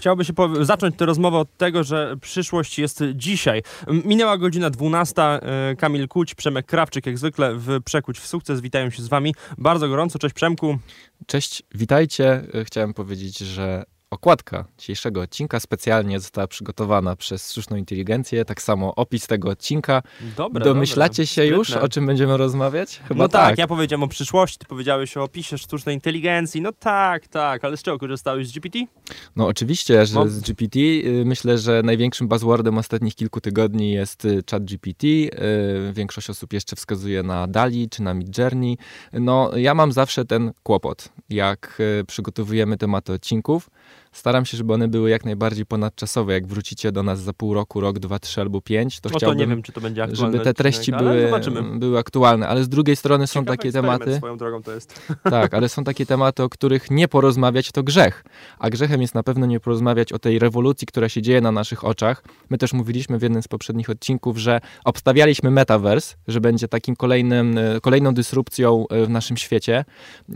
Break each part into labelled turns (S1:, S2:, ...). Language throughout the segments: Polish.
S1: Chciałoby się zacząć tę rozmowę od tego, że przyszłość jest dzisiaj. Minęła godzina 12. E, Kamil Kuć, Przemek Krawczyk, jak zwykle w Przekuć w Sukces. Witają się z Wami bardzo gorąco. Cześć Przemku.
S2: Cześć, witajcie. E, chciałem powiedzieć, że Okładka dzisiejszego odcinka specjalnie została przygotowana przez sztuczną inteligencję, tak samo opis tego odcinka. Dobre, Domyślacie dobre. się już, o czym będziemy rozmawiać?
S1: Chyba no tak, tak, ja powiedziałem o przyszłości, ty powiedziałeś o opisie sztucznej inteligencji. No tak, tak, ale z czego korzystałeś? Z GPT?
S2: No oczywiście, że z GPT. Y, myślę, że największym buzzwordem ostatnich kilku tygodni jest y, chat GPT. Y, większość osób jeszcze wskazuje na Dali czy na Midjourney. No ja mam zawsze ten kłopot, jak przygotowujemy tematy odcinków, Staram się, żeby one były jak najbardziej ponadczasowe. Jak wrócicie do nas za pół roku, rok, dwa, trzy albo pięć, to no chciałbym,
S1: to nie wiem, czy to będzie aktualne
S2: żeby te treści były, były aktualne. Ale z drugiej strony są takie tematy...
S1: swoją drogą to jest.
S2: Tak, ale są takie tematy, o których nie porozmawiać, to grzech. A grzechem jest na pewno nie porozmawiać o tej rewolucji, która się dzieje na naszych oczach. My też mówiliśmy w jednym z poprzednich odcinków, że obstawialiśmy metaverse, że będzie takim kolejnym, e, kolejną dysrupcją e, w naszym świecie.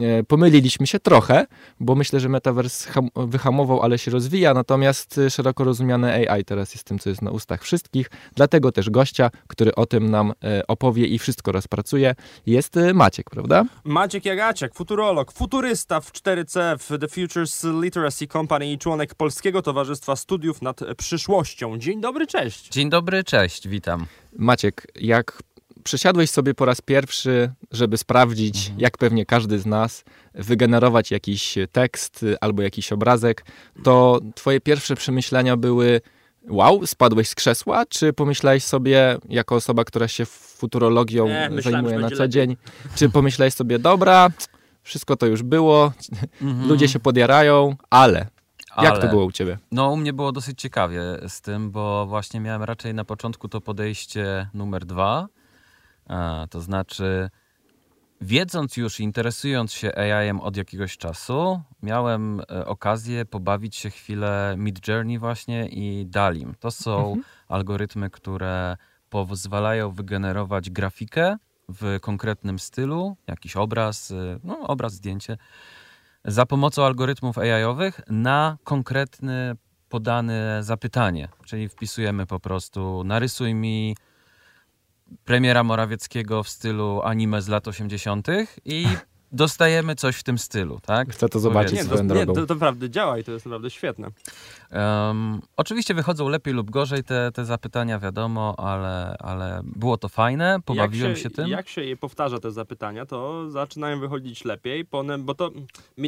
S2: E, pomyliliśmy się trochę, bo myślę, że metaverse wyhamował ale się rozwija, natomiast y, szeroko rozumiane AI teraz jest tym, co jest na ustach wszystkich. Dlatego też gościa, który o tym nam e, opowie i wszystko rozpracuje, jest y, Maciek, prawda?
S1: Maciek Jagaciak, futurolog, futurysta w 4C w The Futures Literacy Company i członek Polskiego Towarzystwa Studiów nad Przyszłością. Dzień dobry, cześć.
S3: Dzień dobry, cześć, witam.
S2: Maciek, jak przesiadłeś sobie po raz pierwszy, żeby sprawdzić, mhm. jak pewnie każdy z nas, wygenerować jakiś tekst albo jakiś obrazek, to twoje pierwsze przemyślenia były wow, spadłeś z krzesła, czy pomyślałeś sobie, jako osoba, która się futurologią Nie, zajmuje na co dzień, czy pomyślałeś sobie, dobra, wszystko to już było, mhm. ludzie się podjarają, ale jak Ale, to było u ciebie?
S3: No, u mnie było dosyć ciekawie z tym, bo właśnie miałem raczej na początku to podejście numer dwa, a, to znaczy, wiedząc już, interesując się AI-em od jakiegoś czasu, miałem e, okazję pobawić się chwilę Mid Journey właśnie i Dalim. To są mhm. algorytmy, które pozwalają wygenerować grafikę w konkretnym stylu, jakiś obraz, e, no, obraz, zdjęcie, za pomocą algorytmów AI-owych na konkretne podane zapytanie. Czyli wpisujemy po prostu narysuj mi premiera Morawieckiego w stylu anime z lat 80. i dostajemy coś w tym stylu, tak?
S2: Chcę to zobaczyć nie, swoją
S1: to, Nie, to, to naprawdę działa i to jest naprawdę świetne. Um,
S3: oczywiście wychodzą lepiej lub gorzej te, te zapytania, wiadomo, ale, ale było to fajne, pobawiłem
S1: się,
S3: się, tym.
S1: Jak się je powtarza te zapytania, to zaczynają wychodzić lepiej, ponem, bo to...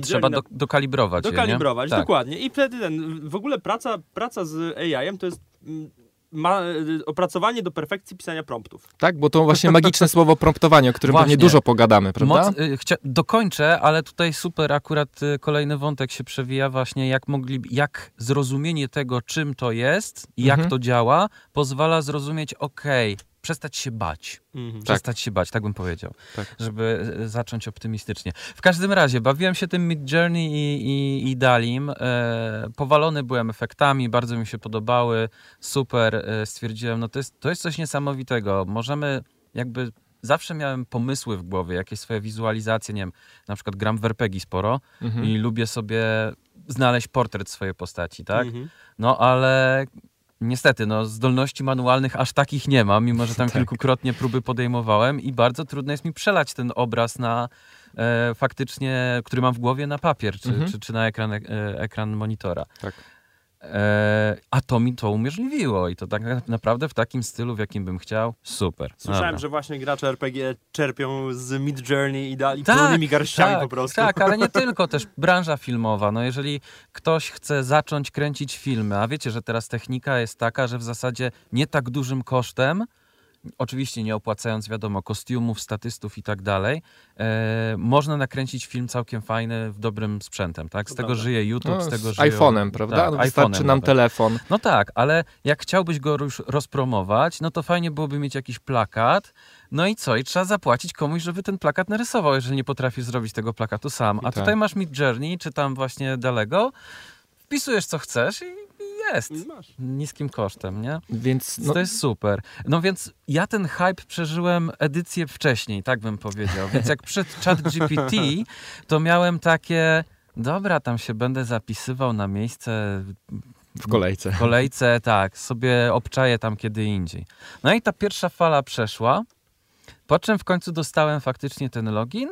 S3: Trzeba do, dokalibrować
S1: Dokalibrować, je, dokładnie. I wtedy ten, w ogóle praca, praca z AI-em to jest mm, ma, y, opracowanie do perfekcji pisania promptów.
S2: Tak, bo to właśnie magiczne słowo promptowanie, o którym właśnie. pewnie dużo pogadamy, prawda? Moc,
S3: y, chcia, dokończę, ale tutaj super akurat y, kolejny wątek się przewija właśnie, jak mogli, jak zrozumienie tego, czym to jest i jak mhm. to działa, pozwala zrozumieć, okej, okay, przestać się bać. Mhm. Przestać tak. się bać, tak bym powiedział. Tak. Żeby e, zacząć optymistycznie. W każdym razie, bawiłem się tym Mid Journey i, i, i Dalim. E, powalony byłem efektami, bardzo mi się podobały. Super. E, stwierdziłem, no to jest, to jest coś niesamowitego. Możemy jakby zawsze miałem pomysły w głowie, jakieś swoje wizualizacje, nie wiem, na przykład gram w RPG sporo mhm. i lubię sobie znaleźć portret swojej postaci, tak? Mhm. No ale Niestety, no, zdolności manualnych aż takich nie mam, mimo że tam tak. kilkukrotnie próby podejmowałem i bardzo trudno jest mi przelać ten obraz na e, faktycznie, który mam w głowie, na papier czy, mhm. czy, czy na ekran, e, ekran monitora. Tak. E, a to mi to umożliwiło i to tak naprawdę w takim stylu, w jakim bym chciał. Super.
S1: Słyszałem, Dobra. że właśnie gracze RPG czerpią z Mid Journey i dali tak, pełnymi garściami
S3: tak,
S1: po prostu.
S3: Tak, ale nie tylko, też branża filmowa. No jeżeli ktoś chce zacząć kręcić filmy, a wiecie, że teraz technika jest taka, że w zasadzie nie tak dużym kosztem oczywiście nie opłacając, wiadomo, kostiumów, statystów i tak dalej, e, można nakręcić film całkiem fajny w dobrym sprzętem, tak? Z tego prawda. żyje YouTube, no, z tego
S2: z iPhone'em, prawda? Tak, no, wystarczy nam nawet. telefon.
S3: No tak, ale jak chciałbyś go już rozpromować, no to fajnie byłoby mieć jakiś plakat, no i co? I trzeba zapłacić komuś, żeby ten plakat narysował, jeżeli nie potrafisz zrobić tego plakatu sam. A I tutaj tak. masz Mid Journey, czy tam właśnie Dalego, wpisujesz co chcesz i jest. Niskim kosztem, nie? Więc no... To jest super. No więc ja ten hype przeżyłem edycję wcześniej, tak bym powiedział. Więc jak przed chat GPT, to miałem takie dobra, tam się będę zapisywał na miejsce
S2: W kolejce.
S3: w kolejce, tak, sobie obczaję tam kiedy indziej. No i ta pierwsza fala przeszła, po czym w końcu dostałem faktycznie ten login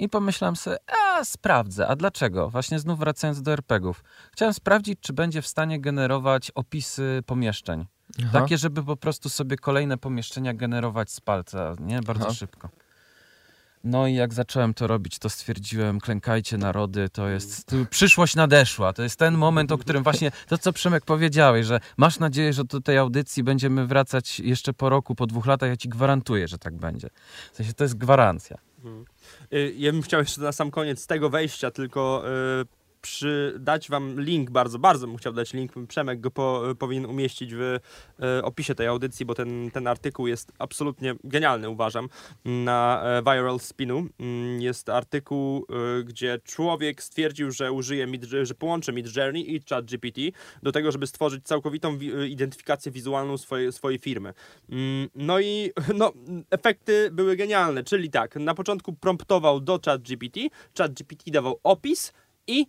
S3: i pomyślałem sobie, a sprawdzę. A dlaczego? Właśnie znów wracając do RPGów. Chciałem sprawdzić, czy będzie w stanie generować opisy pomieszczeń.
S2: Aha.
S3: Takie, żeby po prostu sobie kolejne pomieszczenia generować z palca, nie? Bardzo
S2: Aha.
S3: szybko. No i jak zacząłem to robić, to stwierdziłem, klękajcie narody, to jest, tu przyszłość nadeszła. To jest ten moment, o którym właśnie, to co Przemek powiedziałeś, że masz nadzieję, że do tej audycji będziemy wracać jeszcze po roku, po dwóch latach, ja ci gwarantuję, że tak będzie. W sensie to jest gwarancja.
S1: Y, Ja bym chciał jeszcze na sam koniec tego wejścia tylko y, przy, dać wam link, bardzo, bardzo bym chciał dać link, Przemek go po, powinien umieścić w y, opisie tej audycji, bo ten, ten artykuł jest absolutnie genialny, uważam, na e, Viral Spinu. Mm, Jest artykuł, y, gdzie człowiek stwierdził, że użyje, Mid, że połączy Mid Journey i ChatGPT do tego, żeby stworzyć całkowitą wi- identyfikację wizualną swojej, swojej firmy. Mm, No i no, efekty były genialne, czyli tak, na początku promptował do ChatGPT, ChatGPT dawał opis i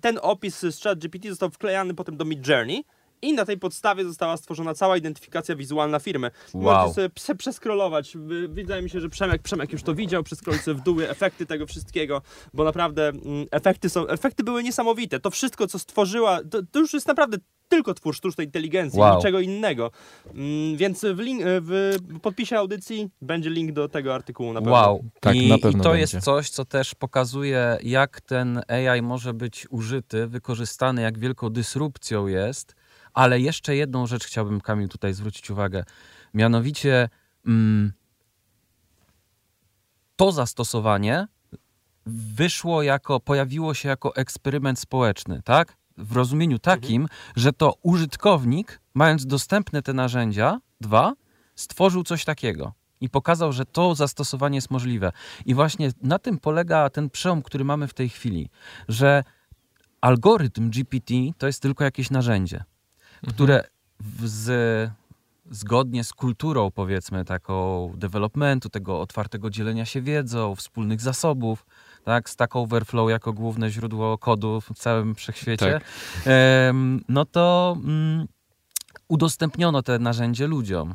S1: ten opis z ChatGPT został wklejany potem do Midjourney i na tej podstawie została stworzona cała identyfikacja wizualna firmy.
S3: Wow.
S1: Możecie sobie prze- przeskrolować. Wy- Wydaje mi się, że Przemek, Przemek już to widział, przeskroluj sobie w dół efekty tego wszystkiego, bo naprawdę mm, efekty są, efekty były niesamowite. To wszystko, co stworzyła, to, to już jest naprawdę tylko twór sztucznej inteligencji,
S3: Wow.
S1: niczego innego. Mm, Więc w, link, w podpisie audycji będzie link do tego artykułu na pewno.
S3: Wow.
S2: Tak,
S3: I,
S2: na pewno
S3: I to
S2: będzie.
S3: jest coś, co też pokazuje, jak ten AI może być użyty, wykorzystany, jak wielką dysrupcją jest. Ale jeszcze jedną rzecz chciałbym, Kamil, tutaj zwrócić uwagę. Mianowicie mm, to zastosowanie wyszło jako, pojawiło się jako eksperyment społeczny, tak? W rozumieniu takim, że to użytkownik, mając dostępne te narzędzia, dwa, stworzył coś takiego i pokazał, że to zastosowanie jest możliwe. I właśnie na tym polega ten przełom, który mamy w tej chwili, że algorytm GPT to jest tylko jakieś narzędzie, które w, z, zgodnie z kulturą, powiedzmy, taką developmentu, tego otwartego dzielenia się wiedzą, wspólnych zasobów, tak, Stack Overflow jako główne źródło kodu w całym wszechświecie,
S2: Tak.
S3: no to mm, udostępniono te narzędzie ludziom.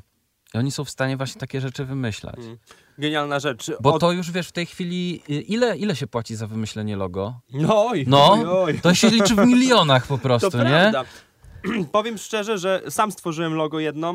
S3: I oni są w stanie właśnie takie rzeczy wymyślać.
S1: Mm. Genialna rzecz.
S3: Bo
S1: Od-
S3: to już wiesz, w tej chwili, y, ile, ile się płaci za wymyślenie logo?
S1: No, oj,
S3: No,
S1: oj, oj.
S3: to się liczy w milionach po prostu,
S1: To
S3: nie?
S1: prawda. Powiem szczerze, że sam stworzyłem logo jedno.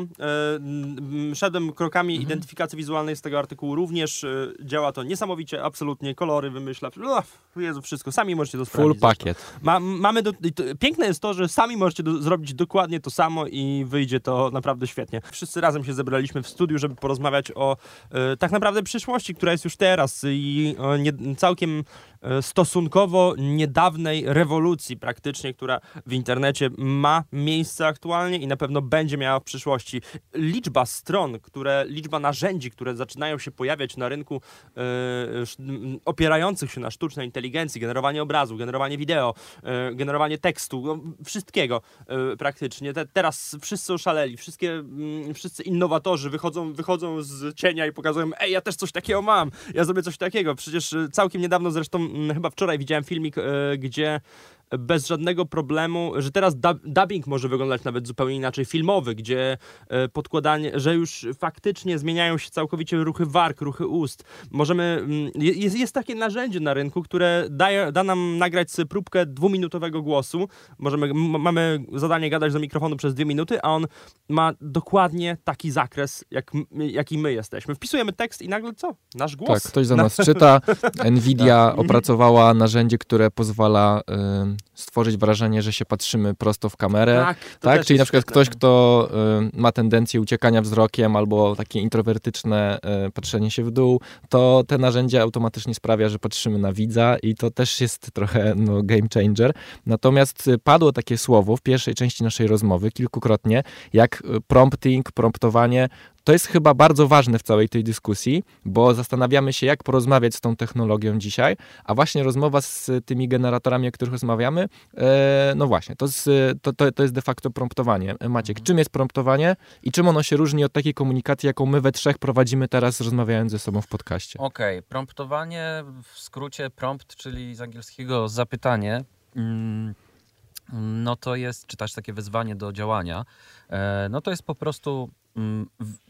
S1: E, Szedłem krokami
S3: Mhm.
S1: identyfikacji wizualnej z tego artykułu również. e, Działa to niesamowicie, absolutnie. Kolory wymyśla. O, Jezu, wszystko. Sami możecie to sprawdzić.
S2: Full pakiet.
S1: Ma, mamy do, piękne jest to, że sami możecie do, zrobić dokładnie to samo i wyjdzie to naprawdę świetnie. Wszyscy razem się zebraliśmy w studiu, żeby porozmawiać o e, tak naprawdę przyszłości, która jest już teraz i nie, całkiem stosunkowo niedawnej rewolucji praktycznie, która w internecie ma miejsce aktualnie i na pewno będzie miała w przyszłości. Liczba stron, które, liczba narzędzi, które zaczynają się pojawiać na rynku e, m, opierających się na sztucznej inteligencji, generowanie obrazu, generowanie wideo, e, generowanie tekstu, no, wszystkiego e, praktycznie. Te, teraz wszyscy oszaleli, wszystkie, mm, wszyscy innowatorzy wychodzą, wychodzą z cienia i pokazują, ej, ja też coś takiego mam, ja zrobię coś takiego. Przecież e, całkiem niedawno, zresztą chyba wczoraj widziałem filmik, e, gdzie bez żadnego problemu, że teraz dub, dubbing może wyglądać nawet zupełnie inaczej, filmowy, gdzie e, podkładanie, że już faktycznie zmieniają się całkowicie ruchy warg, ruchy ust. Możemy, mm, je- jest, jest takie narzędzie na rynku, które daje, da nam nagrać sobie próbkę dwuminutowego głosu. Możemy, mamy zadanie gadać do mikrofonu przez dwie minuty, a on ma dokładnie taki zakres, jak, jaki my jesteśmy. Wpisujemy tekst i nagle co? Nasz głos.
S2: Tak, ktoś za
S1: Na-
S2: nas czyta. Nvidia
S1: Mhm.
S2: opracowała narzędzie, które pozwala stworzyć wrażenie, że się patrzymy prosto w kamerę.
S1: Tak,
S2: Tak, czyli na przykład
S1: świetne.
S2: ktoś, kto y, ma tendencję uciekania wzrokiem albo takie introwertyczne y, patrzenie się w dół, to te narzędzie automatycznie sprawia, że patrzymy na widza i to też jest trochę no, game changer. Natomiast y, padło takie słowo w pierwszej części naszej rozmowy kilkukrotnie, jak y, prompting, promptowanie, to jest chyba bardzo ważne w całej tej dyskusji, bo zastanawiamy się, jak porozmawiać z tą technologią dzisiaj, a właśnie rozmowa z tymi generatorami, o których rozmawiamy, e, no właśnie, to, z, to, to, to jest de facto promptowanie. Maciek, mhm. czym jest promptowanie i czym ono się różni od takiej komunikacji, jaką my we trzech prowadzimy teraz, rozmawiając ze sobą w podcaście?
S3: Okej, okay. promptowanie w skrócie prompt, czyli z angielskiego zapytanie. Mm no to jest, czy też takie wezwanie do działania, e, no to jest po prostu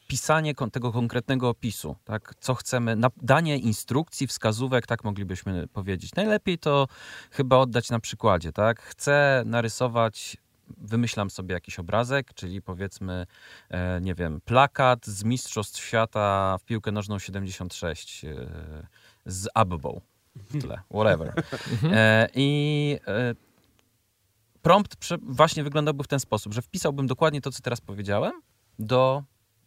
S3: pisanie tego konkretnego opisu, tak? co chcemy, danie instrukcji, wskazówek, tak moglibyśmy powiedzieć. Najlepiej to chyba oddać na przykładzie. Tak? Chcę narysować wymyślam sobie jakiś obrazek, czyli powiedzmy, e, nie wiem, plakat z Mistrzostw Świata w piłkę nożną 76 e, z Abbo w tle, whatever. Mhm. I prompt właśnie wyglądałby w ten sposób, że wpisałbym dokładnie to, co teraz powiedziałem, do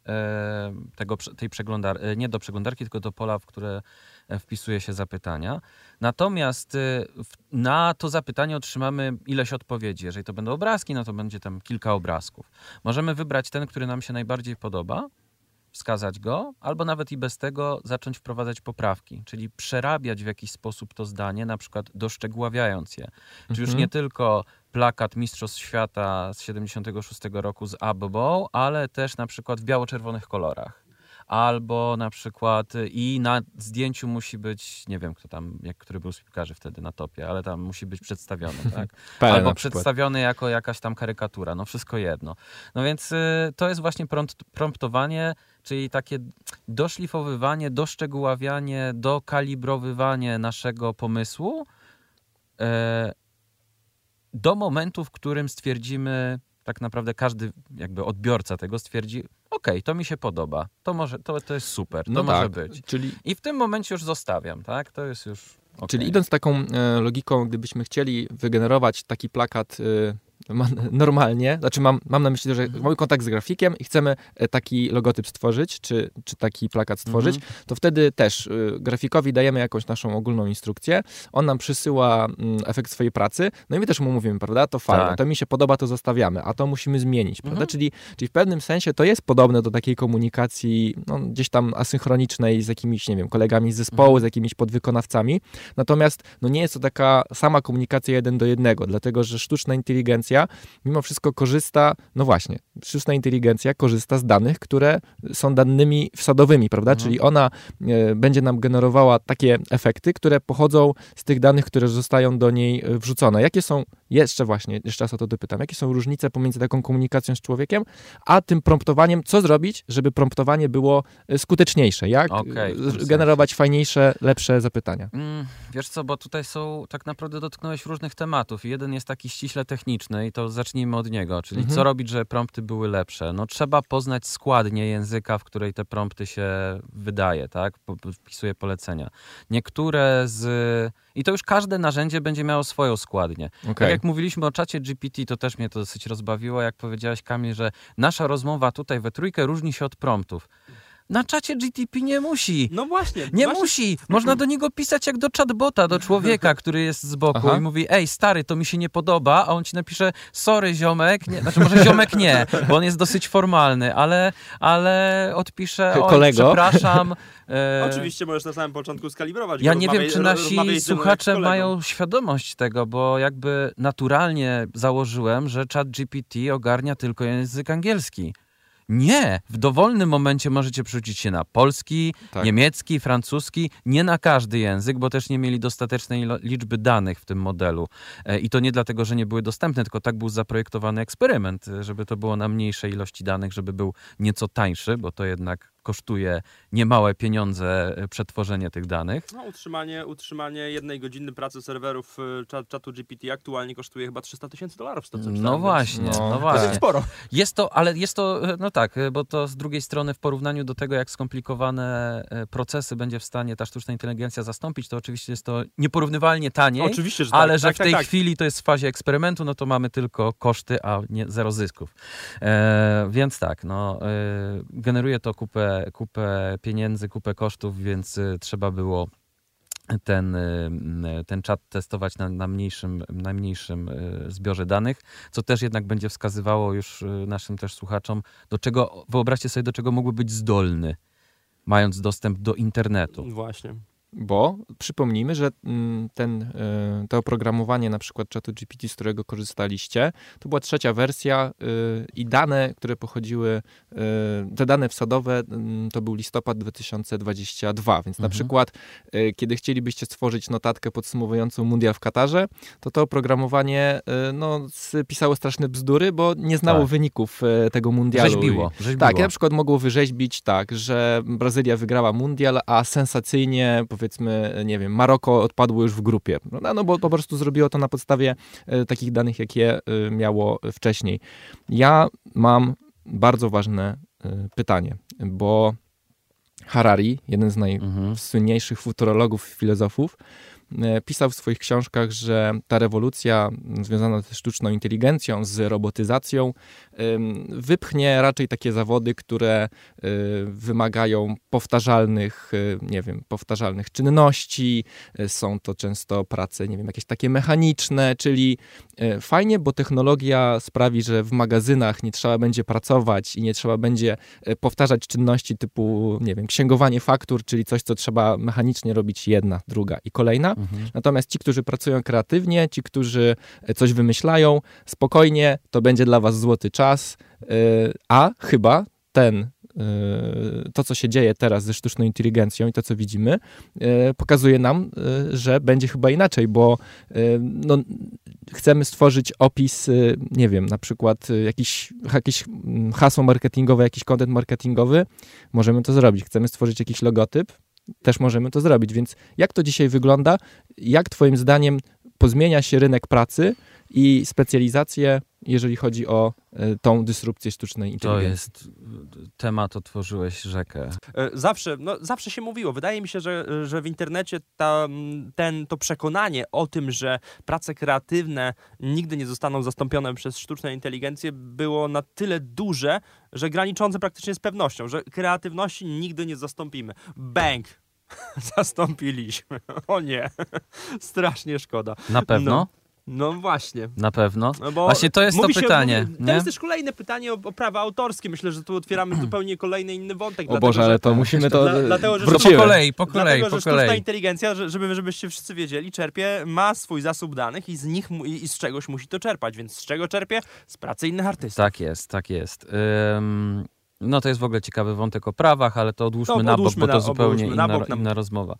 S3: e, tego, tej przeglądarki, e, nie do przeglądarki, tylko do pola, w które e, wpisuje się zapytania. Natomiast na to zapytanie otrzymamy ileś odpowiedzi. Jeżeli to będą obrazki, no to będzie tam kilka obrazków. Możemy wybrać ten, który nam się najbardziej podoba wskazać go, albo nawet i bez tego zacząć wprowadzać poprawki, czyli przerabiać w jakiś sposób to zdanie, na przykład doszczegóławiając je. Mhm. Czy już mhm. nie tylko plakat Mistrzostw Świata z 76 roku z Abbo, ale też na przykład w biało-czerwonych kolorach albo na przykład i na zdjęciu musi być, nie wiem kto tam, jak, który był z piłkarzy wtedy na topie, ale tam musi być przedstawiony, tak? albo przedstawiony jako jakaś tam karykatura, no wszystko jedno. No więc y, to jest właśnie prompt, promptowanie, czyli takie doszlifowywanie, doszczegóławianie, dokalibrowywanie naszego pomysłu y, do momentu, w którym stwierdzimy, tak naprawdę każdy jakby odbiorca tego stwierdzi, okej, okay, to mi się podoba, to może, to, to jest super, to no może tak, być. Czyli... I w tym momencie już zostawiam, tak? To jest już Okay.
S2: Czyli idąc taką e, logiką, gdybyśmy chcieli wygenerować taki plakat e, normalnie, znaczy mam, mam na myśli, że mamy kontakt z grafikiem i chcemy e, taki logotyp stworzyć, czy, czy taki plakat stworzyć, mhm. to wtedy też y, grafikowi dajemy jakąś naszą ogólną instrukcję, on nam przysyła mm, efekt swojej pracy, no i my też mu mówimy, prawda, to fajne, tak. to mi się podoba, to zostawiamy, a to musimy zmienić, mhm. prawda, czyli, czyli w pewnym sensie to jest podobne do takiej komunikacji no, gdzieś tam asynchronicznej z jakimiś, nie wiem, kolegami z zespołu, mhm. z jakimiś podwykonawcami, natomiast no nie jest to taka sama komunikacja jeden do jednego, dlatego, że sztuczna inteligencja inteligencja mimo wszystko korzysta, no właśnie, sztuczna inteligencja korzysta z danych, które są danymi wsadowymi, prawda? Mhm. Czyli ona e, będzie nam generowała takie efekty, które pochodzą z tych danych, które zostają do niej e, wrzucone. Jakie są, jeszcze właśnie, jeszcze raz o to dopytam, jakie są różnice pomiędzy taką komunikacją z człowiekiem, a tym promptowaniem, co zrobić, żeby promptowanie było e, skuteczniejsze? Jak okay, generować fajniejsze, lepsze zapytania? Mm,
S3: wiesz co, bo tutaj są, tak naprawdę dotknąłeś różnych tematów. Jeden jest taki ściśle techniczny, i to zacznijmy od niego. Czyli mhm. co robić, żeby prompty były lepsze? No trzeba poznać składnię języka, w której te prompty się wydaje, tak? Wpisuje polecenia. Niektóre z... I to już każde narzędzie będzie miało swoją składnię. Okay. Tak jak mówiliśmy o czacie GPT, to też mnie to dosyć rozbawiło, jak powiedziałaś Kamil, że nasza rozmowa tutaj we trójkę różni się od promptów. Na czacie GTP nie musi.
S1: No właśnie.
S3: Nie
S1: właśnie.
S3: musi. Można do niego pisać jak do chatbota, do człowieka, który jest z boku Aha. i mówi, ej stary, to mi się nie podoba, a on ci napisze, sorry ziomek, nie, znaczy może ziomek nie, bo on jest dosyć formalny, ale, ale odpisze, Kolego. przepraszam.
S1: E... Oczywiście możesz na samym początku skalibrować.
S3: Ja nie wiem, czy nasi słuchacze mają świadomość tego, bo jakby naturalnie założyłem, że chat GPT ogarnia tylko język angielski. Nie, w dowolnym momencie możecie przerzucić się na polski, tak. niemiecki, francuski, nie na każdy język, bo też nie mieli dostatecznej liczby danych w tym modelu. E, I to nie dlatego, że nie były dostępne, tylko tak był zaprojektowany eksperyment, żeby to było na mniejszej ilości danych, żeby był nieco tańszy, bo to jednak kosztuje niemałe pieniądze e, przetworzenie tych danych.
S1: No, utrzymanie, utrzymanie jednej godziny pracy serwerów e, czatu GPT aktualnie kosztuje chyba 300 tysięcy dolarów.
S3: No właśnie, no, no właśnie. To jest sporo. Jest to, ale jest to, e, no tak, bo to z drugiej strony w porównaniu do tego, jak skomplikowane procesy będzie w stanie ta sztuczna inteligencja zastąpić, to oczywiście jest to nieporównywalnie taniej, oczywiście, że tak. ale tak, że tak, w tej tak, tak, chwili to jest w fazie eksperymentu, no to mamy tylko koszty, a nie zero zysków. E, więc tak, no, e, generuje to kupę kupę, pieniędzy, kupę kosztów, więc y, trzeba było ten, y, ten czat testować na, na, mniejszym, na mniejszym y, zbiorze danych, co też jednak będzie wskazywało już y, naszym też słuchaczom, do czego, wyobraźcie sobie, do czego mógłby być zdolny, mając dostęp do internetu.
S1: Właśnie.
S2: Bo przypomnijmy, że mm, ten, e, to oprogramowanie na przykład czatu GPT, z którego korzystaliście, to była trzecia wersja e, i dane, które pochodziły, e, te dane wsadowe mm, to był listopad 2022, więc na mhm. przykład kiedy chcielibyście stworzyć notatkę podsumowującą mundial w Katarze, to to oprogramowanie no, pisało straszne bzdury, bo nie znało tak. wyników tego mundialu.
S3: Rzeźbiło,
S2: rzeźbiło. Tak, na przykład mogło wyrzeźbić tak, że Brazylia wygrała mundial, a sensacyjnie powiedzmy, nie wiem, Maroko odpadło już w grupie. No, no bo po prostu zrobiło to na podstawie e, takich danych, jakie e, miało wcześniej. Ja mam bardzo ważne e, pytanie, bo Harari, jeden z najsłynniejszych futurologów, filozofów, pisał w swoich książkach, że ta rewolucja związana ze sztuczną inteligencją, z robotyzacją, wypchnie raczej takie zawody, które e, wymagają powtarzalnych, e, nie wiem, powtarzalnych czynności. Są to często prace, nie wiem, jakieś takie mechaniczne, czyli fajnie, bo technologia sprawi, że w magazynach nie trzeba będzie pracować i nie trzeba będzie powtarzać czynności typu, nie wiem, księgowanie faktur, czyli coś, co trzeba mechanicznie robić jedna, druga i kolejna. Mhm. Natomiast ci, którzy pracują kreatywnie, ci, którzy coś wymyślają, spokojnie, to będzie dla was złoty czas, y, a chyba ten y, to, co się dzieje teraz ze sztuczną inteligencją i to, co widzimy, pokazuje nam, że będzie chyba inaczej, bo no, chcemy stworzyć opis, nie wiem, na przykład jakiś, jakiś hasło marketingowe, jakiś content marketingowy, możemy to zrobić. Chcemy stworzyć jakiś logotyp, też możemy to zrobić. Więc jak to dzisiaj wygląda? Jak Twoim zdaniem pozmienia się rynek pracy i specjalizacje, jeżeli chodzi o e, tą dysrupcję sztucznej inteligencji?
S3: To jest temat, otworzyłeś rzekę.
S1: E, zawsze, no, zawsze się mówiło. Wydaje mi się, że, że w internecie ta, ten, to przekonanie o tym, że prace kreatywne nigdy nie zostaną zastąpione przez sztuczną inteligencję było na tyle duże, że graniczące praktycznie z pewnością, że kreatywności nigdy nie zastąpimy. Bang! Zastąpiliśmy. O nie, strasznie szkoda.
S3: Na pewno?
S1: No. No właśnie.
S3: Na pewno. No właśnie to jest to się, pytanie.
S1: To jest też kolejne pytanie o, o, prawa autorskie. Myślę, że tu otwieramy zupełnie kolejny inny wątek.
S2: O dlatego, Boże, ale to musimy to... Dla,
S3: dlatego, że, po kolei, po kolei,
S1: dlatego,
S3: po kolei.
S1: inteligencja, żeby, żebyście wszyscy wiedzieli, czerpie, ma swój zasób danych i z nich i, i z czegoś musi to czerpać. Więc z czego czerpie? Z pracy innych artystów.
S3: Tak jest, tak jest. Um, no to jest w ogóle ciekawy wątek o prawach, ale to odłóżmy to na bok, bo to na, zupełnie inna, bok, inna rozmowa.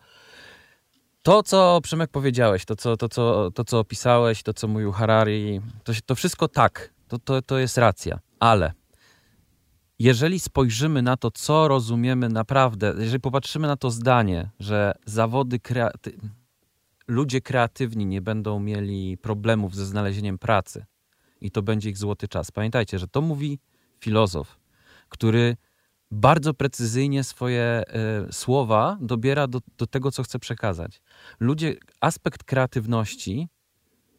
S3: To, co Przemek powiedziałeś, to co, to, co, to, co opisałeś, to, co mówił Harari, to, to wszystko tak, to, to, to jest racja, ale jeżeli spojrzymy na to, co rozumiemy naprawdę, jeżeli popatrzymy na to zdanie, że zawody kreaty... ludzie kreatywni nie będą mieli problemów ze znalezieniem pracy i to będzie ich złoty czas. Pamiętajcie, że to mówi filozof, który bardzo precyzyjnie swoje e, słowa dobiera do, do tego, co chce przekazać. Ludzie, aspekt kreatywności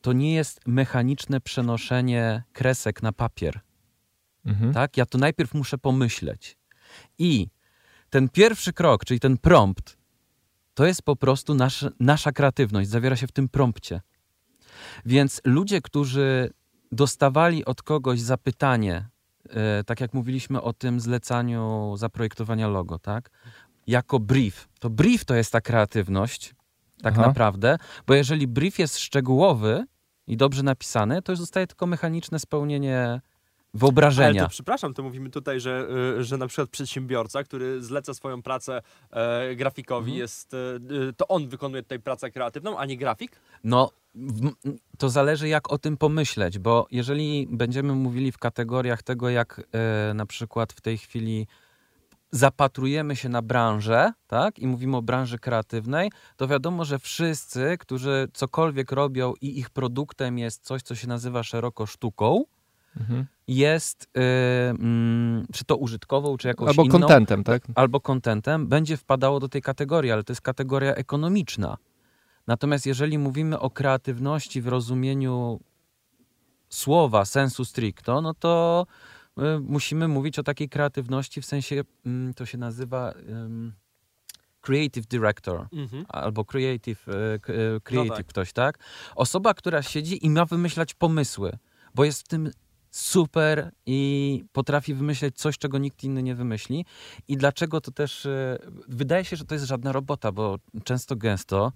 S3: to nie jest mechaniczne przenoszenie kresek na papier. Mhm. Tak? Ja to najpierw muszę pomyśleć. I ten pierwszy krok, czyli ten prompt, to jest po prostu nasz, nasza kreatywność, zawiera się w tym prompcie. Więc ludzie, którzy dostawali od kogoś zapytanie, tak jak mówiliśmy o tym zlecaniu zaprojektowania logo, tak? Jako brief. To brief to jest ta kreatywność, tak Aha. naprawdę, bo jeżeli brief jest szczegółowy i dobrze napisany, to już zostaje tylko mechaniczne spełnienie wyobrażenia.
S1: Ale to przepraszam, to mówimy tutaj, że, y, że na przykład przedsiębiorca, który zleca swoją pracę e, grafikowi, mhm. jest, e, to on wykonuje tutaj pracę kreatywną, a nie grafik?
S3: No, to zależy jak o tym pomyśleć, bo jeżeli będziemy mówili w kategoriach tego, jak e, na przykład w tej chwili zapatrujemy się na branżę, tak, i mówimy o branży kreatywnej, to wiadomo, że wszyscy, którzy cokolwiek robią i ich produktem jest coś, co się nazywa szeroko sztuką, mhm. jest, y, mm, czy to użytkową, czy jakąś
S2: albo
S3: inną.
S2: Albo kontentem, tak?
S3: Albo kontentem, będzie wpadało do tej kategorii, ale to jest kategoria ekonomiczna. Natomiast jeżeli mówimy o kreatywności w rozumieniu słowa, sensu stricto, no to y, musimy mówić o takiej kreatywności w sensie, y, to się nazywa creative director
S1: Mhm.
S3: albo creative, e, k- e, creative
S1: No tak.
S3: ktoś, tak? Osoba, która siedzi i ma wymyślać pomysły, bo jest w tym super i potrafi wymyśleć coś, czego nikt inny nie wymyśli. I dlaczego to też... e, Wydaje się, że to jest żadna robota, bo często gęsto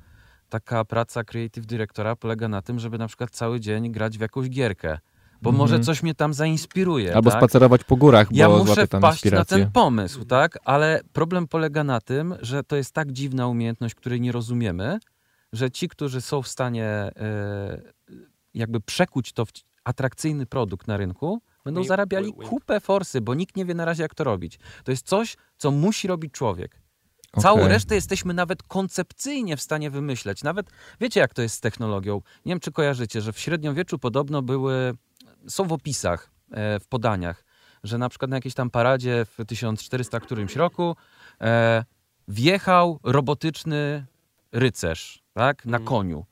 S3: taka praca creative directora polega na tym, żeby na przykład cały dzień grać w jakąś gierkę. Bo
S2: Mhm.
S3: może coś mnie tam zainspiruje.
S2: Albo
S3: tak?
S2: spacerować po górach, bo
S3: Ja muszę wpaść na ten pomysł, tak? Ale problem polega na tym, że to jest tak dziwna umiejętność, której nie rozumiemy, że ci, którzy są w stanie e, jakby przekuć to w atrakcyjny produkt na rynku, będą
S1: Wink,
S3: zarabiali kupę forsy, bo nikt nie wie na razie, jak to robić. To jest coś, co musi robić człowiek. Całą
S2: Okej.
S3: resztę jesteśmy nawet koncepcyjnie w stanie wymyśleć. Nawet wiecie, jak to jest z technologią. Nie wiem, czy kojarzycie, że w średniowieczu podobno były, są w opisach, e, w podaniach, że na przykład na jakiejś tam paradzie w 1400 którymś roku e, wjechał robotyczny rycerz, tak, na
S1: Mhm.
S3: koniu.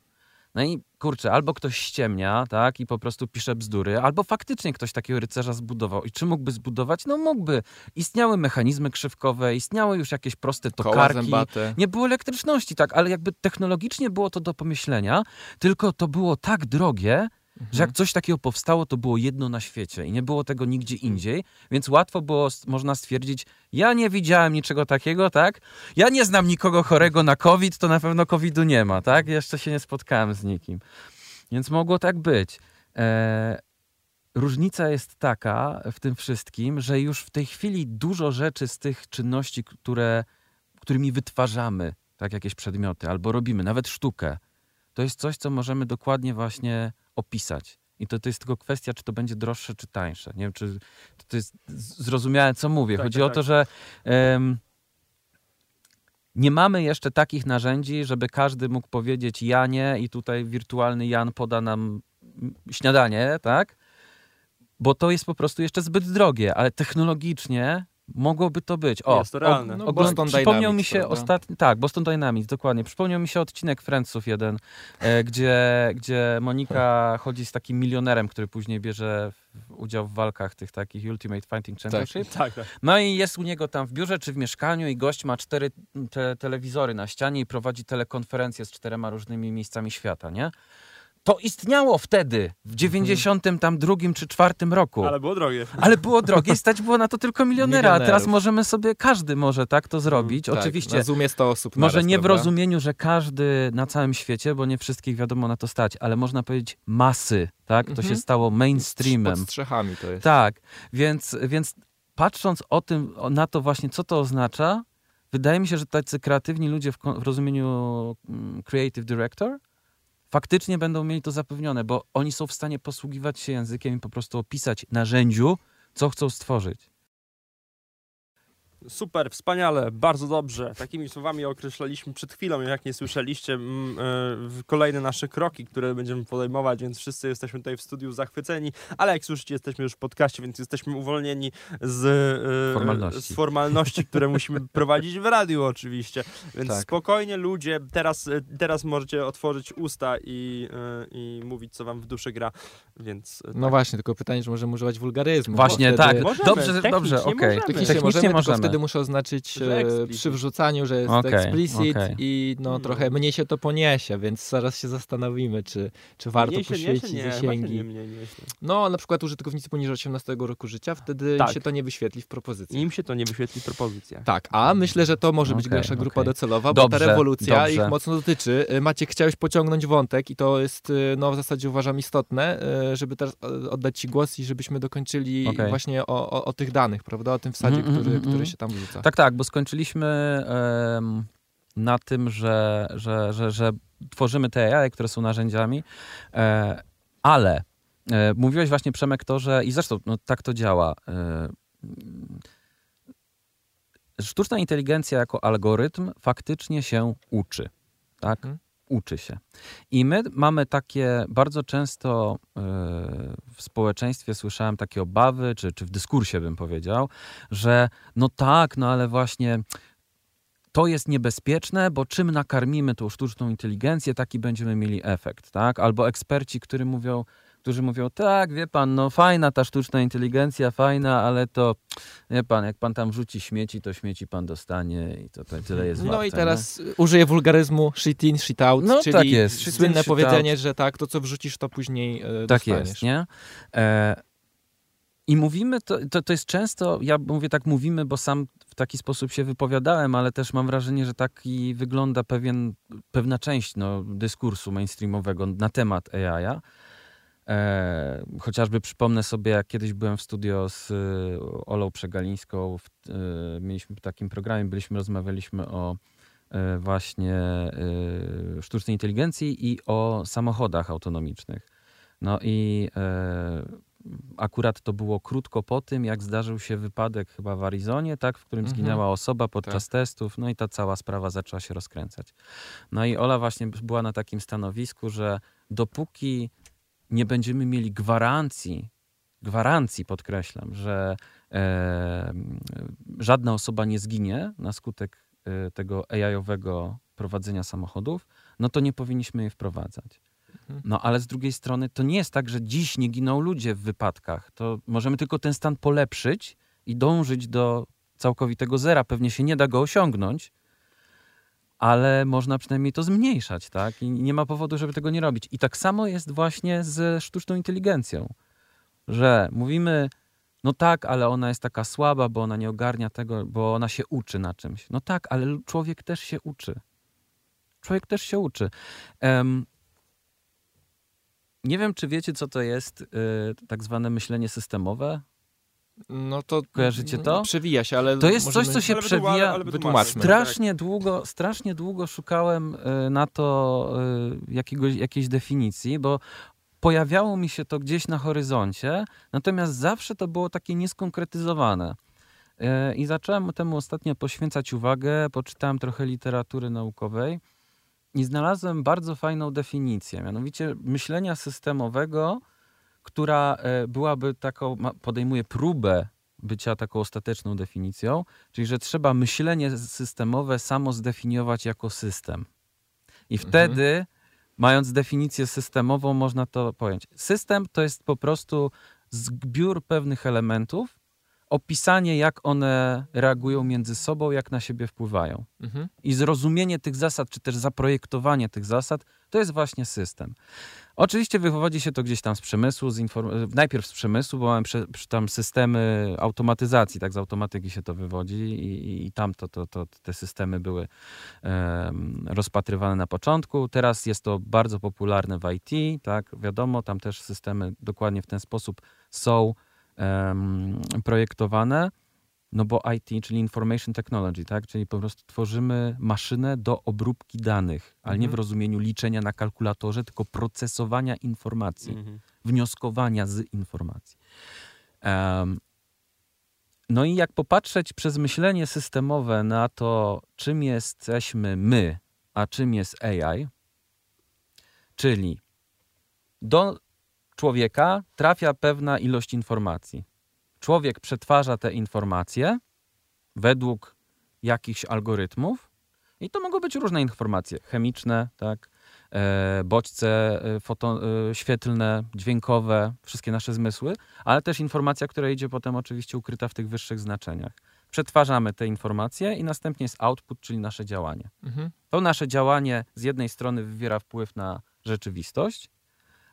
S3: No i kurczę, albo ktoś ściemnia, tak, i po prostu pisze bzdury, albo faktycznie ktoś takiego rycerza zbudował. I czy mógłby zbudować? No mógłby. Istniały mechanizmy krzywkowe, istniały już jakieś proste tokarki. Nie było elektryczności, tak, ale jakby technologicznie było to do pomyślenia, tylko to było tak drogie, że jak coś takiego powstało, to było jedno na świecie i nie było tego nigdzie indziej, więc łatwo było, można stwierdzić, ja nie widziałem niczego takiego, tak? Ja nie znam nikogo chorego na COVID, to na pewno COVID-u nie ma, tak? Jeszcze się nie spotkałem z nikim. Więc mogło tak być. E, różnica jest taka w tym wszystkim, że już w tej chwili dużo rzeczy z tych czynności, które, którymi wytwarzamy tak jakieś przedmioty albo robimy, nawet sztukę, to jest coś, co możemy dokładnie właśnie opisać. I to, to jest tylko kwestia, czy to będzie droższe, czy tańsze. Nie wiem, czy to, to jest zrozumiałe, co mówię.
S1: Tak,
S3: Chodzi
S1: tak,
S3: o
S1: tak.
S3: to, że em, nie mamy jeszcze takich narzędzi, żeby każdy mógł powiedzieć Janie i tutaj wirtualny Jan poda nam śniadanie, tak? Bo to jest po prostu jeszcze zbyt drogie, ale technologicznie mogłoby to być. O,
S1: Jest to realne.
S2: No,
S3: Ogólnie
S2: Boston
S3: przypomniał
S2: Dynamics,
S3: mi się
S2: prawda?
S3: ostatni, tak, Boston Dynamics, dokładnie. Przypomniał mi się odcinek Friendsów jeden, e, gdzie, gdzie Monika chodzi z takim milionerem, który później bierze udział w walkach tych takich Ultimate Fighting Championship.
S1: Tak, tak.
S3: No i jest u niego tam w biurze czy w mieszkaniu i gość ma cztery te, telewizory na ścianie i prowadzi telekonferencję z czterema różnymi miejscami świata, nie? To istniało wtedy, w 92 czy 4 roku.
S1: Ale było drogie.
S3: Ale było drogie i stać było na to tylko milionera, a teraz możemy sobie, każdy może tak to zrobić.
S2: Tak,
S3: Oczywiście,
S2: Na Zoomie 100 osób
S3: może nie w
S2: prawda?
S3: rozumieniu, że każdy na całym świecie, bo nie wszystkich wiadomo na to stać, ale można powiedzieć masy, tak? To
S2: Mhm.
S3: się stało mainstreamem.
S2: Pod strzechami to jest.
S3: Tak, więc, więc patrząc o tym, na to właśnie, co to oznacza, wydaje mi się, że tacy kreatywni ludzie w, w rozumieniu mm, creative director faktycznie będą mieli to zapewnione, bo oni są w stanie posługiwać się językiem i po prostu opisać narzędziu, co chcą stworzyć.
S1: Super, wspaniale, bardzo dobrze. Takimi słowami określaliśmy przed chwilą, jak nie słyszeliście, mm, e, kolejne nasze kroki, które będziemy podejmować, więc wszyscy jesteśmy tutaj w studiu zachwyceni, ale jak słyszycie, jesteśmy już w podcaście, więc jesteśmy uwolnieni z e,
S3: Formalności.
S1: z formalności które musimy prowadzić w radiu oczywiście. Więc
S2: Tak.
S1: spokojnie ludzie, teraz, e, teraz możecie otworzyć usta i, i mówić, co wam w duszy gra, więc...
S2: No
S1: tak.
S2: właśnie, tylko pytanie, czy możemy używać wulgaryzmu.
S3: Właśnie,
S2: wtedy,
S3: tak.
S1: Możemy,
S3: dobrze,
S1: technicznie
S3: dobrze, okej.
S1: możemy.
S2: Technicznie,
S3: Technicznie
S2: możemy,
S3: możemy.
S2: Wtedy muszę oznaczyć
S1: Że
S2: e, przy wrzucaniu, że jest
S3: Okej,
S2: explicit
S3: okej.
S2: i no,
S1: No.
S2: trochę mniej się to poniesie, więc zaraz się zastanowimy, czy, czy warto
S1: Mniejsze,
S2: poświęcić
S1: mniejsze? Nie,
S2: zasięgi.
S1: nie mniej.
S2: No, na przykład użytkownicy poniżej 18 roku życia, wtedy
S1: Tak.
S2: im się to nie wyświetli w propozycji.
S1: Im się to nie wyświetli w propozycjach.
S2: Tak, a myślę, że to może być
S3: Okej,
S2: głębsza grupa docelowa,
S3: Dobrze,
S2: bo ta rewolucja
S3: dobrze.
S2: ich mocno dotyczy. Y, Maciek, chciałeś pociągnąć wątek i to jest y, no, w zasadzie uważam istotne, żeby teraz oddać Ci głos i żebyśmy dokończyli właśnie o, o, o tych danych, prawda? O tym wsadzie,
S3: Mhm,
S2: który,
S3: mhm,
S2: który
S3: mhm.
S2: Się tam wrzuca.
S3: Tak, tak, bo skończyliśmy em, na tym, że, że, że, że tworzymy te AI, które są narzędziami, e, ale e, mówiłeś właśnie, Przemek, to, że i zresztą no, tak to działa. E, sztuczna inteligencja jako algorytm faktycznie się uczy. Tak?
S2: Mhm.
S3: Uczy się. I my mamy takie bardzo często e, w społeczeństwie słyszałem takie obawy, czy, czy w dyskursie bym powiedział, że no tak, no ale właśnie to jest niebezpieczne, bo czym nakarmimy tą sztuczną inteligencję, taki będziemy mieli efekt, tak? Albo eksperci, którzy mówią, którzy mówią, tak, wie pan, no fajna ta sztuczna inteligencja, fajna, ale to, wie pan, jak pan tam wrzuci śmieci, to śmieci pan dostanie i to, to tyle jest
S2: No
S3: warte,
S2: i teraz nie? użyję wulgaryzmu shit in, shit out,
S3: no,
S2: czyli
S3: tak jest. Shit
S2: słynne
S3: in,
S2: powiedzenie,
S3: out.
S2: że tak, to co wrzucisz, to później e,
S3: Tak
S2: dostaniesz.
S3: jest, nie? E, I mówimy, to, to, to jest często, ja mówię tak mówimy, bo sam w taki sposób się wypowiadałem, ale też mam wrażenie, że taki wygląda pewien, pewna część no, dyskursu mainstreamowego na temat AI-a. E, chociażby przypomnę sobie, jak kiedyś byłem w studio z y, Olą Przegalińską, w, y, mieliśmy w takim programie, byliśmy, rozmawialiśmy o y, właśnie y, sztucznej inteligencji i o samochodach autonomicznych. No i e, akurat to było krótko po tym, jak zdarzył się wypadek chyba w Arizonie, tak, w którym
S2: Mhm.
S3: zginęła osoba podczas
S2: Tak.
S3: testów, no i ta cała sprawa zaczęła się rozkręcać. No i Ola właśnie była na takim stanowisku, że dopóki nie będziemy mieli gwarancji, gwarancji podkreślam, że e, żadna osoba nie zginie na skutek e, tego AI-owego prowadzenia samochodów, no to nie powinniśmy jej wprowadzać.
S2: Mhm.
S3: No ale z drugiej strony to nie jest tak, że dziś nie giną ludzie w wypadkach. To możemy tylko ten stan polepszyć i dążyć do całkowitego zera. Pewnie się nie da go osiągnąć, ale można przynajmniej to zmniejszać, tak? I nie ma powodu, żeby tego nie robić. I tak samo jest właśnie ze sztuczną inteligencją, że mówimy, no tak, ale ona jest taka słaba, bo ona nie ogarnia tego, bo ona się uczy na czymś. No tak, ale człowiek też się uczy. Człowiek też się uczy. Em, nie wiem, czy wiecie, co to jest y, tak zwane myślenie systemowe.
S2: No to
S3: Kojarzycie to?
S2: Przewija się, ale
S3: To jest
S2: możemy...
S3: coś, co się
S1: Ale
S3: przewija.
S1: ale.
S2: Wytłumaczmy.
S3: Strasznie długo, strasznie długo szukałem y, na to y, jakiegoś, jakiejś definicji, bo pojawiało mi się to gdzieś na horyzoncie, natomiast zawsze to było takie nieskonkretyzowane. Y, I zacząłem temu ostatnio poświęcać uwagę, poczytałem trochę literatury naukowej i znalazłem bardzo fajną definicję, mianowicie myślenia systemowego, która e, byłaby taką, podejmuje próbę bycia taką ostateczną definicją, czyli że trzeba myślenie systemowe samo zdefiniować jako system. I
S2: Mhm.
S3: wtedy, mając definicję systemową, można to pojąć. System to jest po prostu zbiór pewnych elementów, opisanie, jak one reagują między sobą, jak na siebie wpływają.
S2: Mhm.
S3: I zrozumienie tych zasad, czy też zaprojektowanie tych zasad, to jest właśnie system. Oczywiście wywodzi się to gdzieś tam z przemysłu, z inform- najpierw z przemysłu, bo mamy prze- tam systemy automatyzacji, tak z automatyki się to wywodzi i, i tam to, to, to, te systemy były rozpatrywane na początku. Teraz jest to bardzo popularne w IT, tak, wiadomo, tam też systemy dokładnie w ten sposób są projektowane. No bo IT, czyli Information Technology, tak? Czyli po prostu tworzymy maszynę do obróbki danych, ale nie w
S2: Mhm.
S3: rozumieniu liczenia na kalkulatorze, tylko procesowania informacji,
S1: Mhm.
S3: wnioskowania z informacji. Em, no i jak popatrzeć przez myślenie systemowe na to, czym jesteśmy my, a czym jest AI, czyli do człowieka trafia pewna ilość informacji. Człowiek przetwarza te informacje według jakichś algorytmów i to mogą być różne informacje chemiczne, tak, e, bodźce e, foto, e, świetlne, dźwiękowe, wszystkie nasze zmysły, ale też informacja, która idzie potem oczywiście ukryta w tych wyższych znaczeniach. Przetwarzamy te informacje i następnie jest output, czyli nasze działanie.
S2: Mhm.
S3: To nasze działanie z jednej strony wywiera wpływ na rzeczywistość,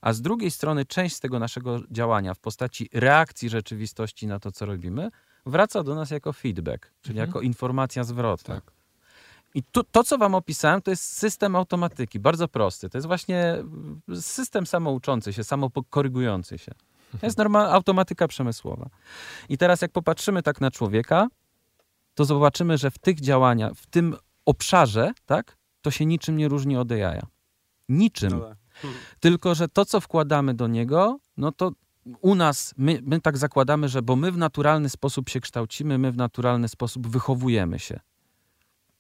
S3: a z drugiej strony część z tego naszego działania w postaci reakcji rzeczywistości na to, co robimy, wraca do nas jako feedback, czyli
S2: Mhm.
S3: jako informacja zwrotna.
S2: Tak.
S3: I tu, to, co wam opisałem, to jest system automatyki, bardzo prosty. To jest właśnie mm, system samouczący się, samokorygujący się. To jest normalna automatyka przemysłowa. I teraz jak popatrzymy tak na człowieka, to zobaczymy, że w tych działaniach, w tym obszarze, tak, to się niczym nie różni od AI. Niczym.
S1: No
S3: Tylko, że to, co wkładamy do niego, no to u nas, my, my tak zakładamy, że bo my w naturalny sposób się kształcimy, my w naturalny sposób wychowujemy się.